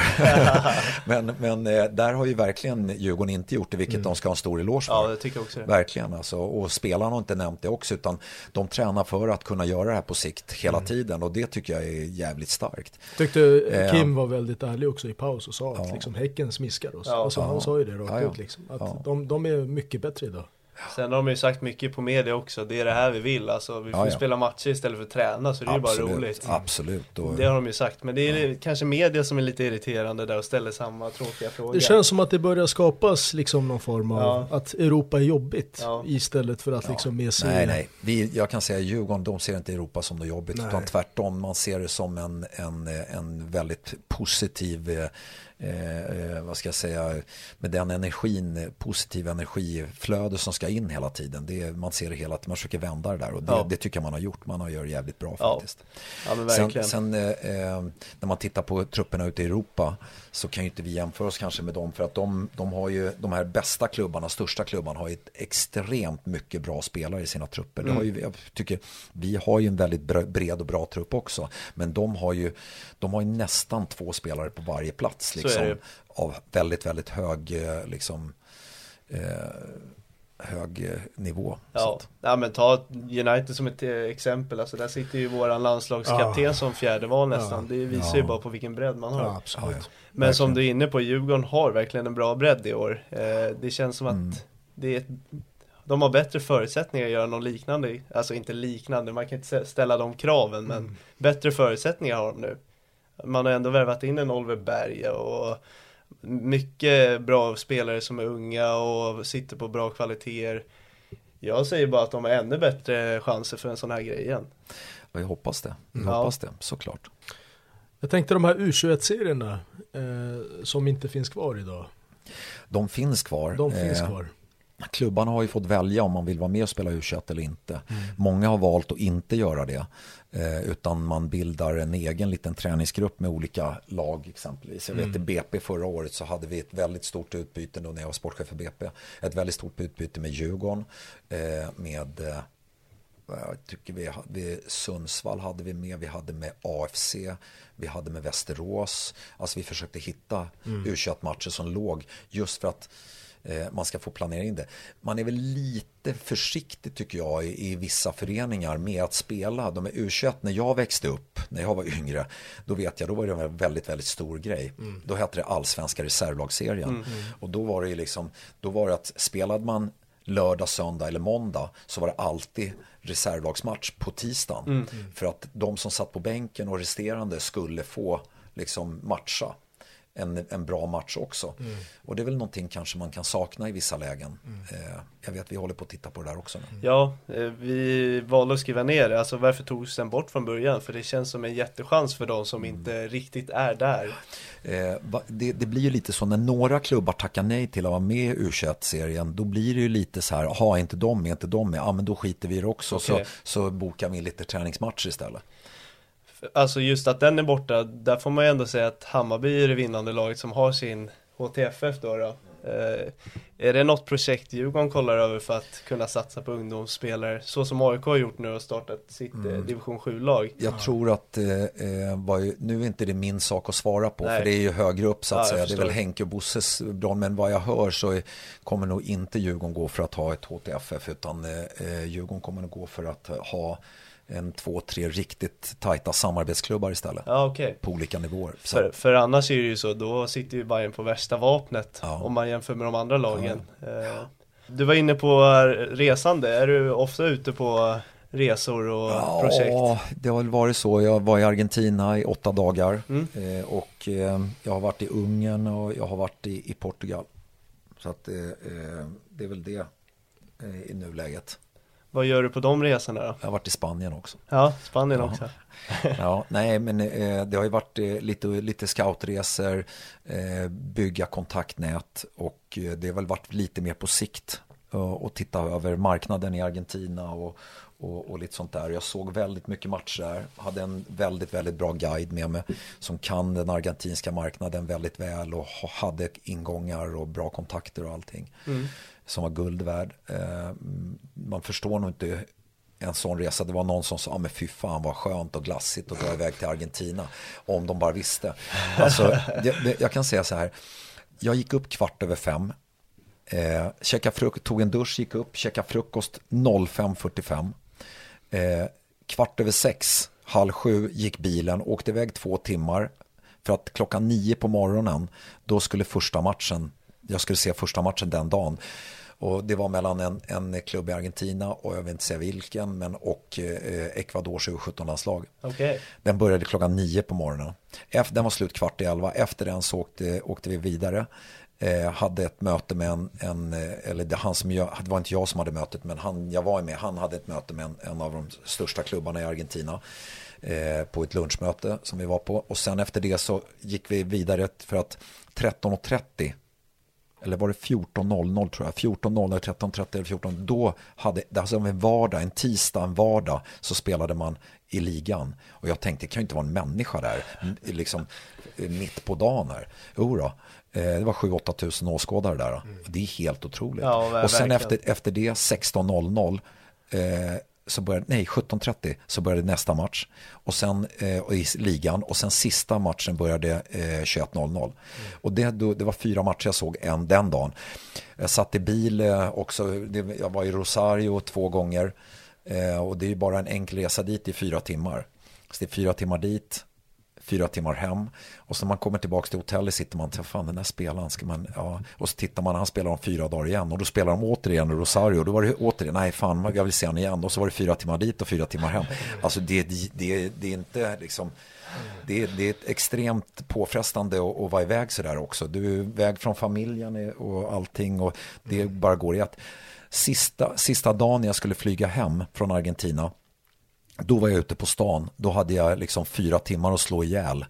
men, men eh, där har ju verkligen Djurgården inte gjort det, vilket mm. de ska ha en stor eloge för. Ja, det tycker jag också. Verkligen, alltså. och spelarna har inte nämnt det också, utan de tränar för att kunna göra det här på sikt hela mm. tiden, och det tycker jag är jävligt starkt. Tyckte Kim var väldigt ärlig också i paus och sa att liksom, Häcken smiskar oss. Ja. Alltså, ja sa ju det rakt ja, ja. ut liksom. Att ja. de, de är mycket bättre idag. Sen har de ju sagt mycket på media också, det är det här vi vill. Alltså, vi får ja, ja. spela matcher istället för att träna, så det Absolut. är bara roligt. Absolut. Då... Det har de ju sagt, men det är ja. kanske media som är lite irriterande där och ställer samma tråkiga frågor. Det känns som att det börjar skapas liksom någon form av att Europa är jobbigt istället för att liksom med sig... Nej, nej. Vi, jag kan säga Djurgården, de ser inte Europa som något jobbigt, nej. utan tvärtom, man ser det som en, en, en väldigt positiv eh, Eh, vad ska jag säga, med den energin, positiv energiflöde som ska in hela tiden. Det, man ser det hela man försöker vända det där och det, ja. det tycker jag man har gjort. Man har gjort jävligt bra faktiskt. Ja, sen, sen eh, eh, när man tittar på trupperna ute i Europa så kan ju inte vi jämföra oss kanske med dem för att de, de har ju de här bästa klubbarna, största klubbarna har ju ett extremt mycket bra spelare i sina trupper. Mm. Det har ju, jag tycker, vi har ju en väldigt bred och bra trupp också men de har ju, de har ju nästan två spelare på varje plats liksom, av väldigt, väldigt hög eh, liksom, eh, hög eh, nivå. Ja. ja, men ta United som ett eh, exempel. Alltså där sitter ju våran landslagskapten ja. som fjärde val nästan. Det visar ja. ju bara på vilken bredd man har. Men verkligen. som du är inne på, Djurgården har verkligen en bra bredd i år. Eh, det känns som att mm. det är ett, de har bättre förutsättningar att göra något liknande. Alltså inte liknande, man kan inte ställa de kraven, men mm. bättre förutsättningar har de nu. Man har ändå värvat in en Oliver Berg och mycket bra spelare som är unga och sitter på bra kvaliteter. Jag säger bara att de har ännu bättre chanser för en sån här grej igen. Jag hoppas det, jag hoppas det, såklart. Jag tänkte de här U21-serierna eh, som inte finns kvar idag. De finns kvar. De finns eh, kvar. Klubbarna har ju fått välja om man vill vara med och spela U21 eller inte. Mm. Många har valt att inte göra det. Eh, utan man bildar en egen liten träningsgrupp med olika lag exempelvis. Jag vet mm. i BP förra året så hade vi ett väldigt stort utbyte då när jag var sportchef för BP. Ett väldigt stort utbyte med Djurgården, eh, med jag tycker vi hade, Sundsvall hade vi med, vi hade med AFC, vi hade med Västerås. Alltså vi försökte hitta mm. U21-matcher som låg just för att eh, man ska få planera in det. Man är väl lite försiktig tycker jag i, i vissa föreningar med att spela. De är U21, när jag växte upp, när jag var yngre, då vet jag, då var det en väldigt, väldigt stor grej. Mm. Då hette det allsvenska reservlagsserien. Mm. Och då var det ju liksom, då var det att spelade man lördag, söndag eller måndag så var det alltid reservlagsmatch på tisdagen. Mm. För att de som satt på bänken och resterande skulle få liksom matcha en, en bra match också. Mm. Och det är väl någonting kanske man kan sakna i vissa lägen. Mm. Eh, jag vet vi håller på att titta på det där också. Nu. Ja, eh, vi valde att skriva ner det. Alltså varför togs den bort från början? För det känns som en jättechans för de som mm. inte riktigt är där. Eh, det, det, blir ju lite så när några klubbar tackar nej till att vara med i U21-serien. Då blir det ju lite så här, ha inte de med, inte de med. Ja men då skiter vi i det också. Okay. Så, så bokar vi lite träningsmatcher istället. Alltså just att den är borta, där får man ju ändå säga att Hammarby är det vinnande laget som har sin HTFF då. då. Eh, är det något projekt Djurgården kollar över för att kunna satsa på ungdomsspelare så som AIK har gjort nu och startat sitt eh, mm. division 7-lag? Jag ja. tror att, eh, eh nu är inte det min sak att svara på Nej. för det är ju högre upp så att ja, säga. Det är väl Henke och Bosses bra men vad jag hör så är, kommer nog inte Djurgården gå för att ha ett HTFF utan eh, Djurgården kommer nog gå för att ha en två, tre riktigt tajta samarbetsklubbar istället. Ja, okay. På olika nivåer. För, för, annars är det ju så, då sitter ju Bayern på värsta vapnet ja. om man jämför med de andra lagen. Ja. Eh, du var inne på resande, är du ofta ute på resor och ja, projekt? Ja, det har väl varit så. Jag var i Argentina i åtta dagar mm. Eh, och eh, jag har varit i Ungern och jag har varit i, i Portugal. Så att det är väl det i nuläget. Vad gör du på de resorna då? Jag har varit i Spanien också. Ja, Spanien ja. också. ja, nej men eh, det har ju varit eh, lite, lite scoutresor, eh, bygga kontaktnät och eh, det har väl varit lite mer på sikt och titta över marknaden i Argentina och, och, och, lite sånt där. Jag såg väldigt mycket matcher där. Hade en väldigt, väldigt bra guide med mig som kan den argentinska marknaden väldigt väl och hade ingångar och bra kontakter och allting. Mm som var guld värd. Eh, man förstår nog inte en sån resa. Det var någon som sa, ah, men fy fan vad skönt och glassigt att dra iväg till Argentina. Om de bara visste. Alltså, det, det, jag kan säga så här. Jag gick upp kvart över fem. Eh, frukost, tog en dusch, gick upp, käkade frukost 05.45. Eh, kvart över sex, halv sju gick bilen, åkte iväg två timmar. För att klockan nio på morgonen, då skulle första matchen, jag skulle se första matchen den dagen. Och det var mellan en, en klubb i Argentina och jag vill inte säga vilken, men och eh, Ecuadors U17-landslag. Okay. Den började klockan nio på morgonen. Efter, den var slut kvart i elva. Efter den så åkte, åkte vi vidare. Eh, hade ett möte med en, en eh, eller det, han som jag, det var inte jag som hade mötet, men han, jag var med, han hade ett möte med en, en av de största klubbarna i Argentina eh, på ett lunchmöte som vi var på. Och sen efter det så gick vi vidare för att 13.30 eller var det 14.00 tror jag, 14.00, 13.30 eller 14, då hade, alltså en vardag, en tisdag, en vardag så spelade man i ligan. Och jag tänkte, det kan ju inte vara en människa där, liksom mitt på dagen här. Jo då, eh, det var 7-8 tusen åskådare där. Mm. Det är helt otroligt. Ja, och sen efter, efter det 16.00 eh, så började, nej 17.30 så började nästa match och sen eh, i ligan och sen sista matchen började eh, 21.00 mm. och det, då, det var fyra matcher jag såg en den dagen. Jag satt i bil eh, också, det, jag var i Rosario två gånger eh, och det är ju bara en enkel resa dit i fyra timmar. Så det är fyra timmar dit, fyra timmar hem. Och så när man kommer tillbaka till hotellet sitter man, och fan den där spelaren ska man, ja. Och så tittar man, han spelar om fyra dagar igen. Och då spelar de återigen Rosario. Då var det återigen, nej fan jag vill se honom igen. Och så var det fyra timmar dit och fyra timmar hem. Alltså det, det, det är inte liksom, det är, det är extremt påfrestande att, att vara iväg sådär också. Du är iväg från familjen och allting och det bara går i att sista, sista dagen jag skulle flyga hem från Argentina då var jag ute på stan. Då hade jag liksom fyra timmar att slå ihjäl.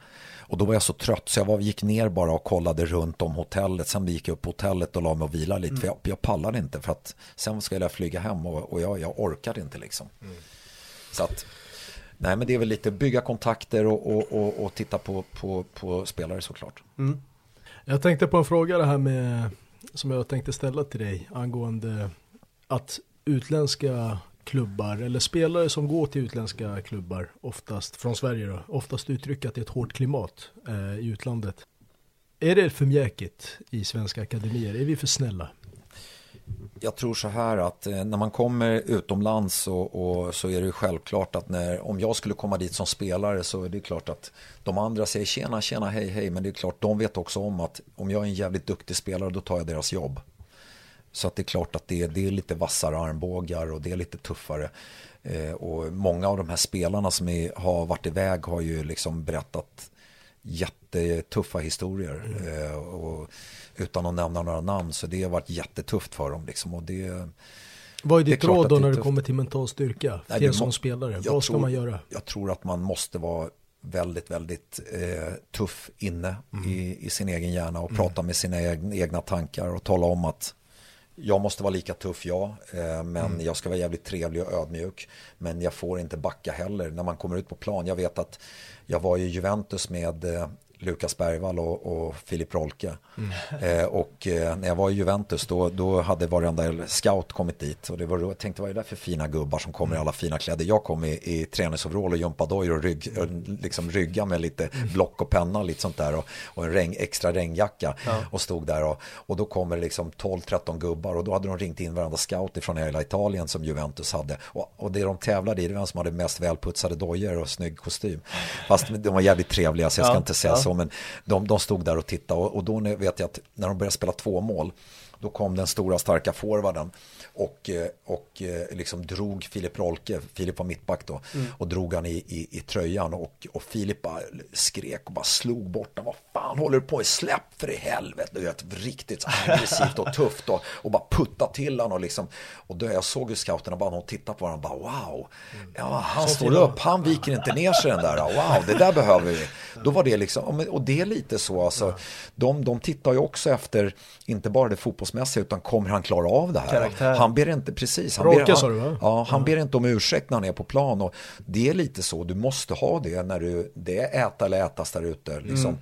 Och då var jag så trött så jag var, gick ner bara och kollade runt om hotellet. Sen gick jag upp på hotellet och la mig och vila lite. Mm. För jag, jag pallade inte för att sen skulle jag flyga hem och, och jag, jag orkade inte liksom. Mm. Så att, nej men det är väl lite bygga kontakter och, och, och, och titta på, på, på spelare såklart. Mm. Jag tänkte på en fråga det här med, som jag tänkte ställa till dig angående att utländska klubbar eller spelare som går till utländska klubbar, oftast från Sverige då, oftast uttrycka att det är ett hårt klimat eh, i utlandet. Är det för mjäkigt i svenska akademier? Är vi för snälla? Jag tror så här att eh, när man kommer utomlands och, och, så är det självklart att när, om jag skulle komma dit som spelare så är det klart att de andra säger tjena, tjena, hej, hej. Men det är klart, de vet också om att om jag är en jävligt duktig spelare då tar jag deras jobb. Så att det är klart att det, det är lite vassare armbågar och det är lite tuffare. Eh, och många av de här spelarna som är, har varit iväg har ju liksom berättat jättetuffa historier. Mm. Eh, och, utan att nämna några namn. Så det har varit jättetufft för dem. Liksom, och det, Vad är ditt är råd då när det kommer till mental styrka? Nej, till en sån spelare. Vad ska tror, man göra? Jag tror att man måste vara väldigt, väldigt eh, tuff inne mm. i, i, sin egen hjärna och mm. prata med sina egna tankar och tala om att jag måste vara lika tuff, ja, eh, men mm. jag ska vara jävligt trevlig och ödmjuk. Men jag får inte backa heller när man kommer ut på plan. Jag vet att jag var i Juventus med eh, Lukas Bergvall och, och Filip Rolke. Mm. Eh, och eh, när jag var i Juventus då, då hade varenda scout kommit dit. Och det var, jag tänkte vad är det där för fina gubbar som kommer i alla fina kläder. Jag kom i, i träningsoverall och gympadojor och rygg, liksom rygga med lite mm. block och penna och lite sånt där. Och, och en regn, extra regnjacka. Ja. Och stod där och, och då kommer liksom 12-13 gubbar. Och då hade de ringt in varenda scout från hela Italien som Juventus hade. Och, och det de tävlade i det var vem som hade mest välputsade dojor och snygg kostym. Fast de var jävligt trevliga så jag ska ja. inte säga ja så, men de, de stod där och tittade och, och då vet jag att när de började spela två mål då kom den stora starka forwarden och, eh, och eh, liksom drog Filip Rolke, Filip var mittback då, mm. och drog han i, i, i, tröjan och, och Filip bara skrek och bara slog bort den. Vad fan håller du på med? Släpp för i helvete! Du vet, riktigt aggressivt och tufft och, och bara putta till honom och liksom. Och då jag såg ju scouterna bara, de tittade på varandra och bara wow. Mm. Ja, han står upp, han viker inte ner sig den där. Wow, det där behöver vi. Då var det liksom, och det är lite så alltså. De, de tittar ju också efter, inte bara det fotbollsmässiga, utan kommer han klara av det här? Karaktär. Han ber inte, precis. Han, Råka, ber, han, du, ja, han ber inte om ursäkt när han är på plan. Och det är lite så, du måste ha det när du, det är äta eller ätas där ute. Liksom. Mm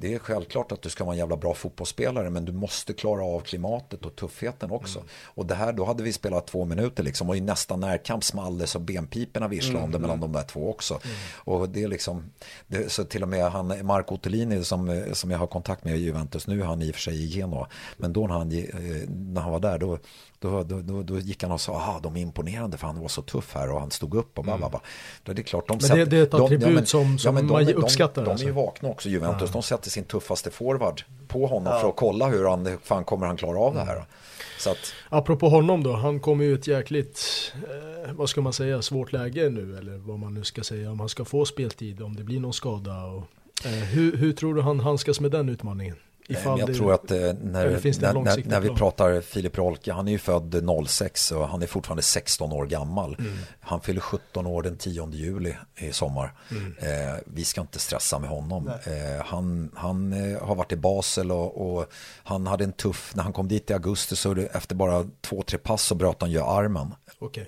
det är självklart att du ska vara en jävla bra fotbollsspelare men du måste klara av klimatet och tuffheten också. Mm. Och det här, då hade vi spelat två minuter liksom och i nästa närkamp small det så benpiporna visslade mm. om det mellan de där två också. Mm. Och det är liksom, det, så till och med han, Marco Ottolini som, som jag har kontakt med i Juventus, nu är han i och för sig i Genoa, men då när han, eh, när han var där då då, då, då, då, gick han och sa, aha, de är imponerande för han var så tuff här och han stod upp och bara, mm. bara. Det är klart, de men det, det är ett attribut de, ja, men, som, som ja, man de, uppskattar. De, de, alltså. de är ju vakna också, Juventus. Ja. De sätter sin tuffaste forward på honom för att kolla hur han, fan kommer han klara av det här. Så att... Apropå honom då, han kommer ju ett jäkligt, eh, vad ska man säga, svårt läge nu eller vad man nu ska säga om han ska få speltid, om det blir någon skada. Och, eh, hur, hur tror du han handskas med den utmaningen? Ifall jag det, tror att eh, när, när, när, när, vi pratar Filip Rolke, han är ju född 06 och han är fortfarande 16 år gammal. Mm. Han fyller 17 år den 10 juli i sommar. Mm. Eh, vi ska inte stressa med honom. Eh, han han eh, har varit i Basel och, och, han hade en tuff, när han kom dit i augusti så efter bara två, tre pass så bröt han ju armen. Okay.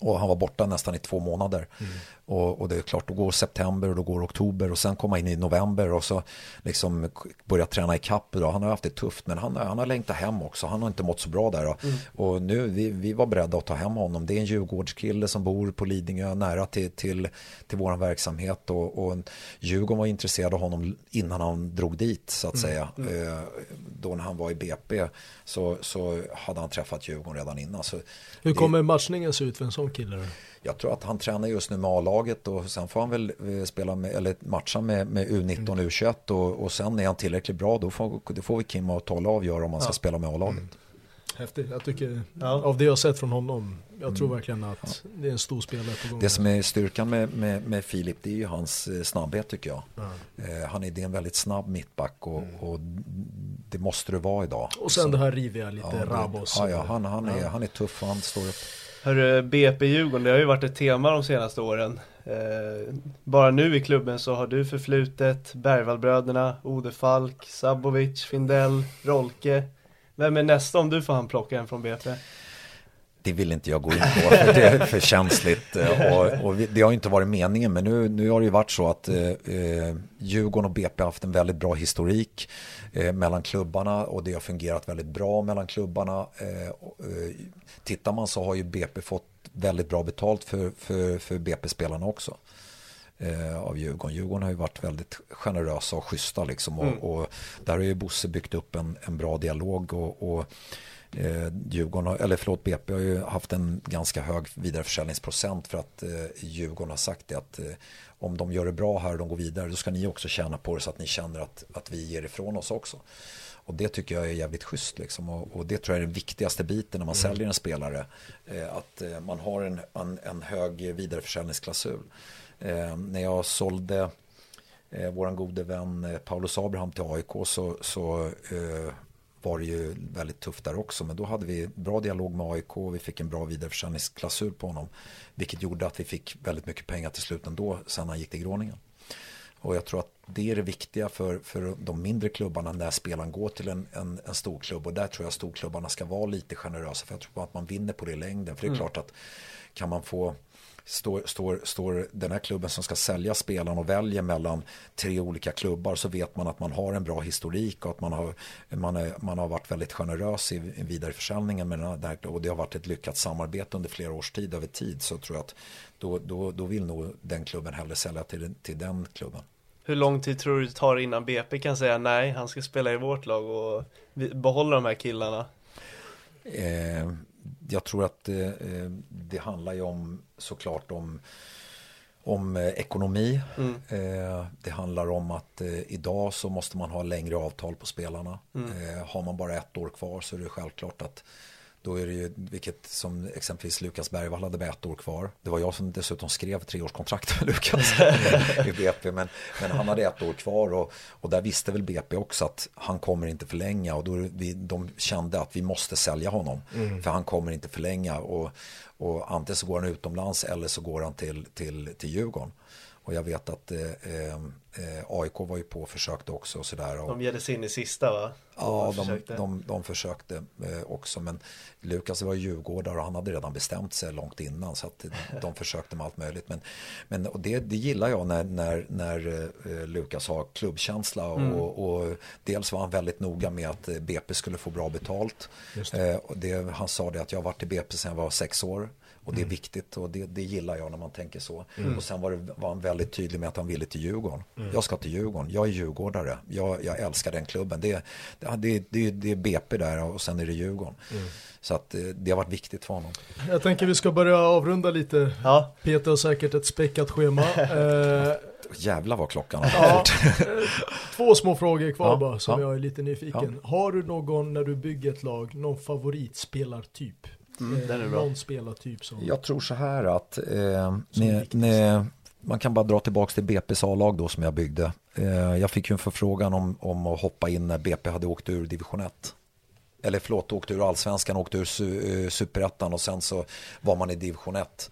Och han var borta nästan i två månader. Mm. Och, och, det är klart, då går september och då går oktober och sen komma in i november och så liksom börja träna i kapp. Då. Han har haft det tufft men han, han har längtat hem också. Han har inte mått så bra där. Och, mm. och nu, vi, vi var beredda att ta hem honom. Det är en Djurgårdskille som bor på Lidingö nära till, till, till vår verksamhet. Och, och Djurgården var intresserad av honom innan han drog dit så att mm. säga. Mm. Eh, då när han var i BP så, så hade han träffat Djurgården redan innan. Så Hur kommer det, matchningen se ut för en sån kille? Jag tror att han tränar just nu med A-laget och sen får han väl eh, spela med, eller matcha med, med U19 och U21 och, och sen är han tillräckligt bra då får, då får vi Kim och Tolle avgöra om han ska spela med A-laget. Mm. Häftigt, jag tycker ja. av det jag sett från honom, jag tror mm. verkligen att ja. det är en stor spelare på gång. Det som är styrkan med, med, med Filip, det är ju hans eh, snabbhet tycker jag. Ja. Eh, han är, det är en väldigt snabb mittback och, mm. och det måste det vara idag. Och sen Så, det här riviga, lite ja, Rabos. Ja, ja, han, han, är, han är tuff och han står upp. Hörru, BP Djurgården, det har ju varit ett tema de senaste åren. Eh, bara nu i klubben så har du förflutet Bergvallbröderna, Ode Falk, Sabovic, Findell, Rolke. Vem är nästa om du får handplocka en från BP? Det vill inte jag gå in på, för det är för känsligt. Och, och det har inte varit meningen, men nu, nu har det ju varit så att eh, eh Djurgården och BP har haft en väldigt bra historik eh, mellan klubbarna och det har fungerat väldigt bra mellan klubbarna. Eh, eh, tittar man så har ju BP fått väldigt bra betalt för, för, för BP-spelarna också. Eh, av Djurgården. Djurgården har ju varit väldigt generösa och schyssta liksom. Och, mm. och där har ju Bosse byggt upp en, en bra dialog och, och eh, Djurgården, eller förlåt BP har ju haft en ganska hög vidareförsäljningsprocent för att eh, Djurgården har sagt det att eh, om de gör det bra här och de går vidare då ska ni också tjäna på det så att ni känner att, att vi ger ifrån oss också. Och det tycker jag är jävligt schysst liksom. och, och, det tror jag är den viktigaste biten när man mm. säljer en spelare. Eh, att man har en, en, en hög vidareförsäljningsklausul. När jag sålde eh, våran gode vän Paulus Abraham till AIK så, så eh, var det ju väldigt tufft där också. Men då hade vi bra dialog med AIK och vi fick en bra vidareförsäljningsklausul på honom. Vilket gjorde att vi fick väldigt mycket pengar till slut ändå sen han gick till Groningen. Och jag tror att det är det viktiga för, för de mindre klubbarna när spelaren går till en, en, en stor klubb. Och där tror jag storklubbarna ska vara lite generösa. För jag tror att man vinner på det i längden. För det är mm. klart att kan man få står, står, står den här klubben som ska sälja spelaren och väljer mellan tre olika klubbar så vet man att man har en bra historik och att man har, man är, man har varit väldigt generös i, vidareförsäljningen med den här, och det har varit ett lyckat samarbete under flera års tid över tid så tror jag att då, då, då vill nog den klubben hellre sälja till, till den klubben. Hur lång tid tror du det tar innan BP kan säga nej, han ska spela i vårt lag och behålla de här killarna? Eh, jag tror att eh, eh, det handlar ju om såklart om om eh, ekonomi. Mm. Det handlar om att idag så måste man ha längre avtal på spelarna. Mm. Har man bara ett år kvar så är det självklart att då är det ju, vilket som exempelvis Lukas Bergvall hade med ett år kvar. Det var jag som dessutom skrev treårskontrakt med Lukas i BP. Men, men han hade ett år kvar och, och där visste väl BP också att han kommer inte förlänga. Och då vi, de kände att vi måste sälja honom. Mm. För han kommer inte förlänga. Och, och antingen så går han utomlands eller så går han till, till, till Djurgården. Och jag vet att eh, eh, AIK var ju på och försökte också och sådär. De ger sig in i sista va? Ja, de, försökte. De, de, försökte eh, också. Men Lukas var djurgårdare och han hade redan bestämt sig långt innan. Så att de försökte med allt möjligt. Men, men och det, det gillar jag när, när, när eh, Lukas har klubbkänsla. Och, mm. och, och, dels var han väldigt noga med att BP skulle få bra betalt. Det. och det, han sa det att jag har varit i BP sedan jag var sex år. Och det är mm. viktigt och det, det gillar jag när man tänker så. Mm. Och sen var, det, var han väldigt tydlig med att han ville till Djurgården. Mm. Jag ska till Djurgården, jag är djurgårdare. Jag, jag älskar den klubben. Det, det, det, det är BP där och sen är det Djurgården. Mm. Så att eh, det har varit viktigt för honom. Jag tänker vi ska börja avrunda lite. Ja. Peter har säkert ett späckat schema. eh, Jävlar vad klockan har ja, Två små frågor kvar ja, bara som ja. jag är lite nyfiken. Har du någon när du bygger ett lag, någon favoritspelartyp? Mm, eh, den är bra. Någon spelartyp som... Jag tror så här att eh, med, med, man kan bara dra tillbaka till BP's A-lag då som jag byggde. Eh, jag fick ju en förfrågan om, om att hoppa in när BP hade åkt ur division 1 eller förlåt, åkte ur allsvenskan, åkte ur eh, superettan och sen så var man i division 1.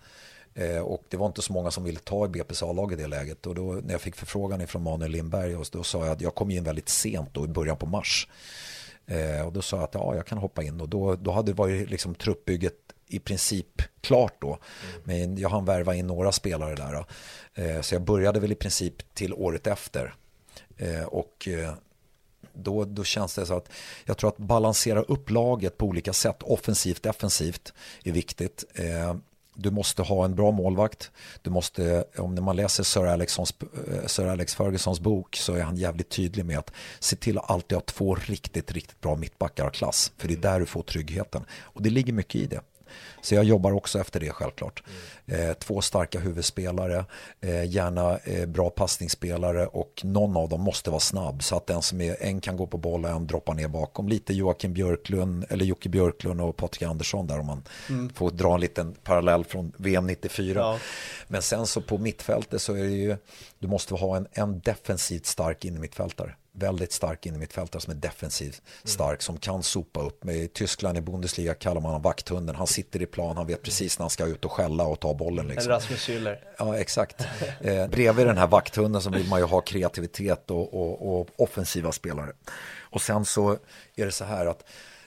Eh, och det var inte så många som ville ta i BP's A-lag i det läget. Och då när jag fick förfrågan från Manuel Lindberg, och då sa jag att jag kom in väldigt sent då i början på mars. Eh, och då sa jag att ja, jag kan hoppa in och då, då hade det varit liksom truppbygget i princip klart då. Mm. Men jag hann värva in några spelare där. Eh, så jag började väl i princip till året efter. Eh, och eh, då, då känns det så att jag tror att balansera upp laget på olika sätt, offensivt, defensivt, är viktigt. Du måste ha en bra målvakt. Du måste, om man läser Sir, Alexons, eh, Sir Alex Fergusons bok så är han jävligt tydlig med att se till att alltid ha två riktigt, riktigt bra mittbackar av klass. För det är där du får tryggheten. Och det ligger mycket i det. Så jag jobbar också efter det självklart. Eh, två starka huvudspelare, eh, gärna eh, bra passningsspelare och någon av dem måste vara snabb så att den som är, en kan gå på bollen, en droppar ner bakom. Lite Joakim Björklund, eller Jocke Björklund och Patrik Andersson där om man mm. får dra en liten parallell från VM 94. Ja. Men sen så på mittfältet så är det ju, du måste ha en, en defensivt stark innermittfältare väldigt stark innermittfältare som är defensivt stark mm. som kan sopa upp. I Tyskland i Bundesliga kallar man honom vakthunden. Han sitter i plan, han vet precis när han ska ut och skälla och ta bollen. Liksom. En Rasmus Schüller. Ja, exakt. Eh, bredvid den här vakthunden så vill man ju ha kreativitet och, och, och offensiva spelare. Och sen så är det så här att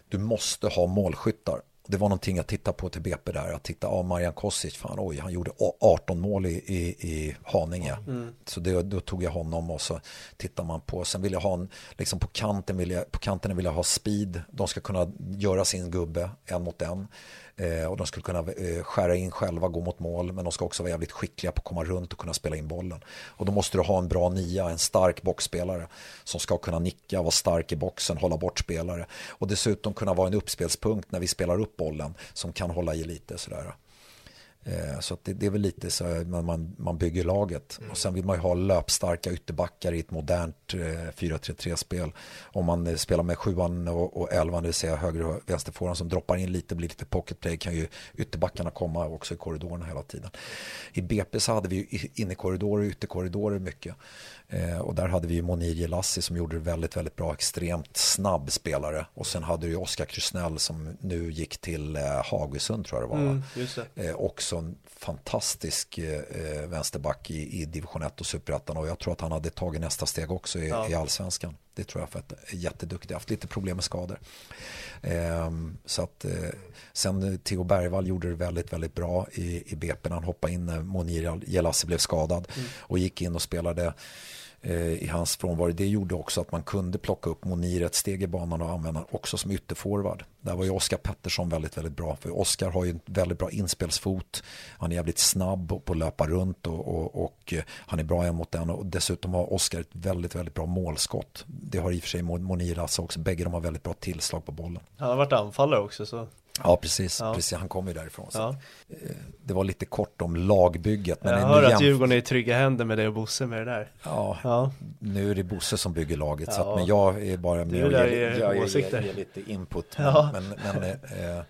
du måste ha målskyttar. Det var någonting jag tittade på till BP där. Jag tittade, ja Marian Kosic, fan oj, han gjorde 18 mål i, i, i Haninge. Mm. Så det, då tog jag honom och så tittar man på, sen vill jag ha en, liksom på kanten vill jag, på kanten vill jag ha speed. De ska kunna göra sin gubbe en mot en. Eh, och de skulle kunna eh, skära in själva, gå mot mål, men de ska också vara jävligt skickliga på att komma runt och kunna spela in bollen. Och då måste du ha en bra nia, en stark boxspelare som ska kunna nicka, vara stark i boxen, hålla bort spelare och dessutom kunna vara en uppspelspunkt när vi spelar upp bollen som kan hålla i lite sådär. Eh, så det, det, är väl lite så man, man bygger laget. Mm. Och sen vill man ju ha löpstarka ytterbackar i ett modernt 4-3-3-spel. Eh, Om man eh, spelar med sjuan och, och elvan, det vill säga höger och vänsterfåran som droppar in lite, blir lite pocketplay, kan ju ytterbackarna komma också i korridorerna hela tiden. I BP så hade vi ju innekorridorer och ytterkorridorer mycket. Eh, och där hade vi Monir Jelassi som gjorde det väldigt, väldigt bra, extremt snabb spelare. Och sen hade du Oskar Krusnell som nu gick till eh, Hagesund tror jag det var. Mm, det. Eh, också en fantastisk vänsterback i, i division 1 och superettan och jag tror att han hade tagit nästa steg också i, ja. i allsvenskan. Det tror jag för att är jätteduktig, haft lite problem med skador. Eh, så att, eh, sen Theo Bergvall gjorde det väldigt, väldigt bra i, i BP när han hoppade in när Monir Jelassi blev skadad mm. och gick in och spelade Eh, i hans frånvaro. Det gjorde också att man kunde plocka upp Monir ett steg i banan och använda också som ytterforward. Där var ju Oskar Pettersson väldigt, väldigt bra. För Oskar har ju en väldigt bra inspelsfot. Han är jävligt snabb på att löpa runt och, och, och eh, han är bra en mot en. Och dessutom har Oskar ett väldigt, väldigt bra målskott. Det har i och för sig Monir alltså också. Bägge de har väldigt bra tillslag på bollen. Han har varit anfallare också så Ja, precis. Ja. precis. Han kom ju därifrån. Så. Ja. Eh, det var lite kort om lagbygget. Men jag hör att Djurgården är i trygga händer med det och Bosse med det där. Ja, ja. nu är det Bosse som bygger laget. Så att, men jag är bara med och ger, jag, jag, ger, ger lite input. Ja. Men, men, men eh,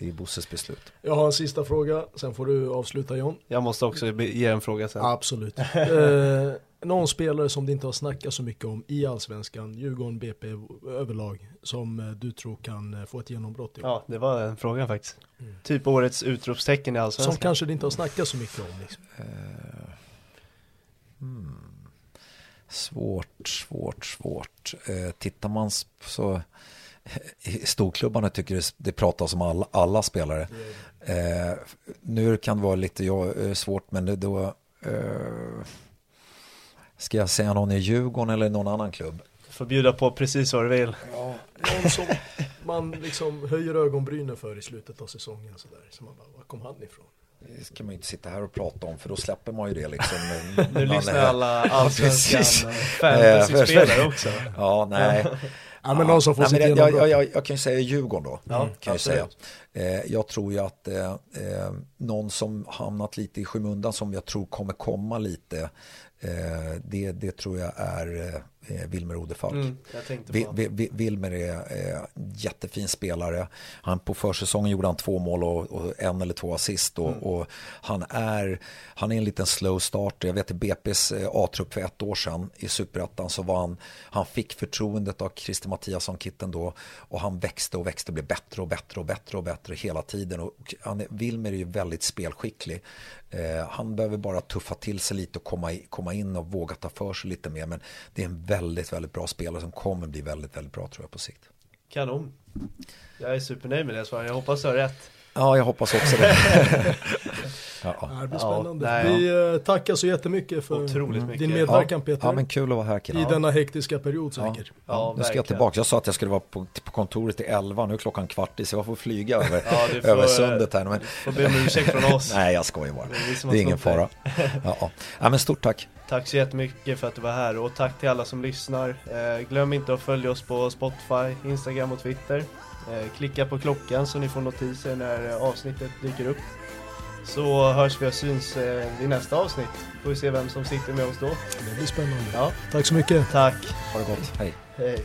det är Bosses beslut. Jag har en sista fråga, sen får du avsluta John. Jag måste också ge en fråga sen. Absolut. eh, någon spelare som det inte har snackat så mycket om i Allsvenskan, Djurgården, BP överlag, som eh, du tror kan eh, få ett genombrott i år? Ja, det var en fråga faktiskt. Mm. Typ årets utropstecken i Allsvenskan. Som kanske det inte har snackat så mycket om. Liksom. Hmm. Svårt, svårt, svårt. Tittar man så i storklubbarna tycker det, det pratas om alla, alla spelare. Mm. Nu kan det vara lite ja, svårt, men det då Ska jag säga någon i Djurgården eller någon annan klubb? Får bjuda på precis vad du vill. Ja, någon som man liksom höjer ögonbrynen för i slutet av säsongen sådär. Så man bara, var kom han ifrån? Det ska man ju inte sitta här och prata om för då släpper man ju det liksom. nu lyssnar alla allsvenskan fantasy-spelare också. Ja, nej. Ja, men någon som får nej, jag, jag, jag, jag, kan ju säga Djurgården då. Ja, kan jag, säga. Eh, jag tror ju att eh, eh, någon som hamnat lite i skymundan som jag tror kommer komma lite Eh, det, det tror jag är eh, Wilmer Odefalk. Mm, Wilmer är eh, jättefin spelare. Han på försäsongen gjorde han två mål och, och en eller två assist. Och, mm. och, han, är, han är en liten slow starter. Jag vet i BP's eh, A-trupp för ett år sedan i Superettan så var han, han fick förtroendet av Christer Mattiasson Kitten då och han växte och växte, blev bättre och bättre och bättre och bättre hela tiden. Och han är, Wilmer är ju väldigt spelskicklig. Eh, han behöver bara tuffa till sig lite och komma, i, komma in och våga ta för sig lite mer. Men det är en väldigt, väldigt bra spelare som kommer bli väldigt, väldigt bra tror jag på sikt. Kanon. Jag är supernöjd med det svaret. Jag hoppas du har rätt. Ja, jag hoppas också det. ja. Det blir spännande. Ja, Vi eh, tackar så jättemycket för Otroligt mycket. din medverkan Peter. Ja, men kul att vara här killar. I denna hektiska period säkert. Ja, ja, nu ska jag tillbaka. Jag sa att jag skulle vara på, på kontoret till 11. Nu är klockan kvart i så jag får flyga över, får, över sundet här. Men... får be om ursäkt från oss. Nej, jag skojar bara. Det är, det är ingen fara. ja, ja. men stort tack. Tack så jättemycket för att du var här och tack till alla som lyssnar. Eh, glöm inte att följa oss på Spotify, Instagram och Twitter. Eh, klicka på klockan så ni får notiser när avsnittet dyker upp. Så hörs vi och syns eh, i nästa avsnitt. Får vi se vem som sitter med oss då. Det blir spännande. Ja. Tack så mycket. Tack. Ha det gott. Hej. Hej.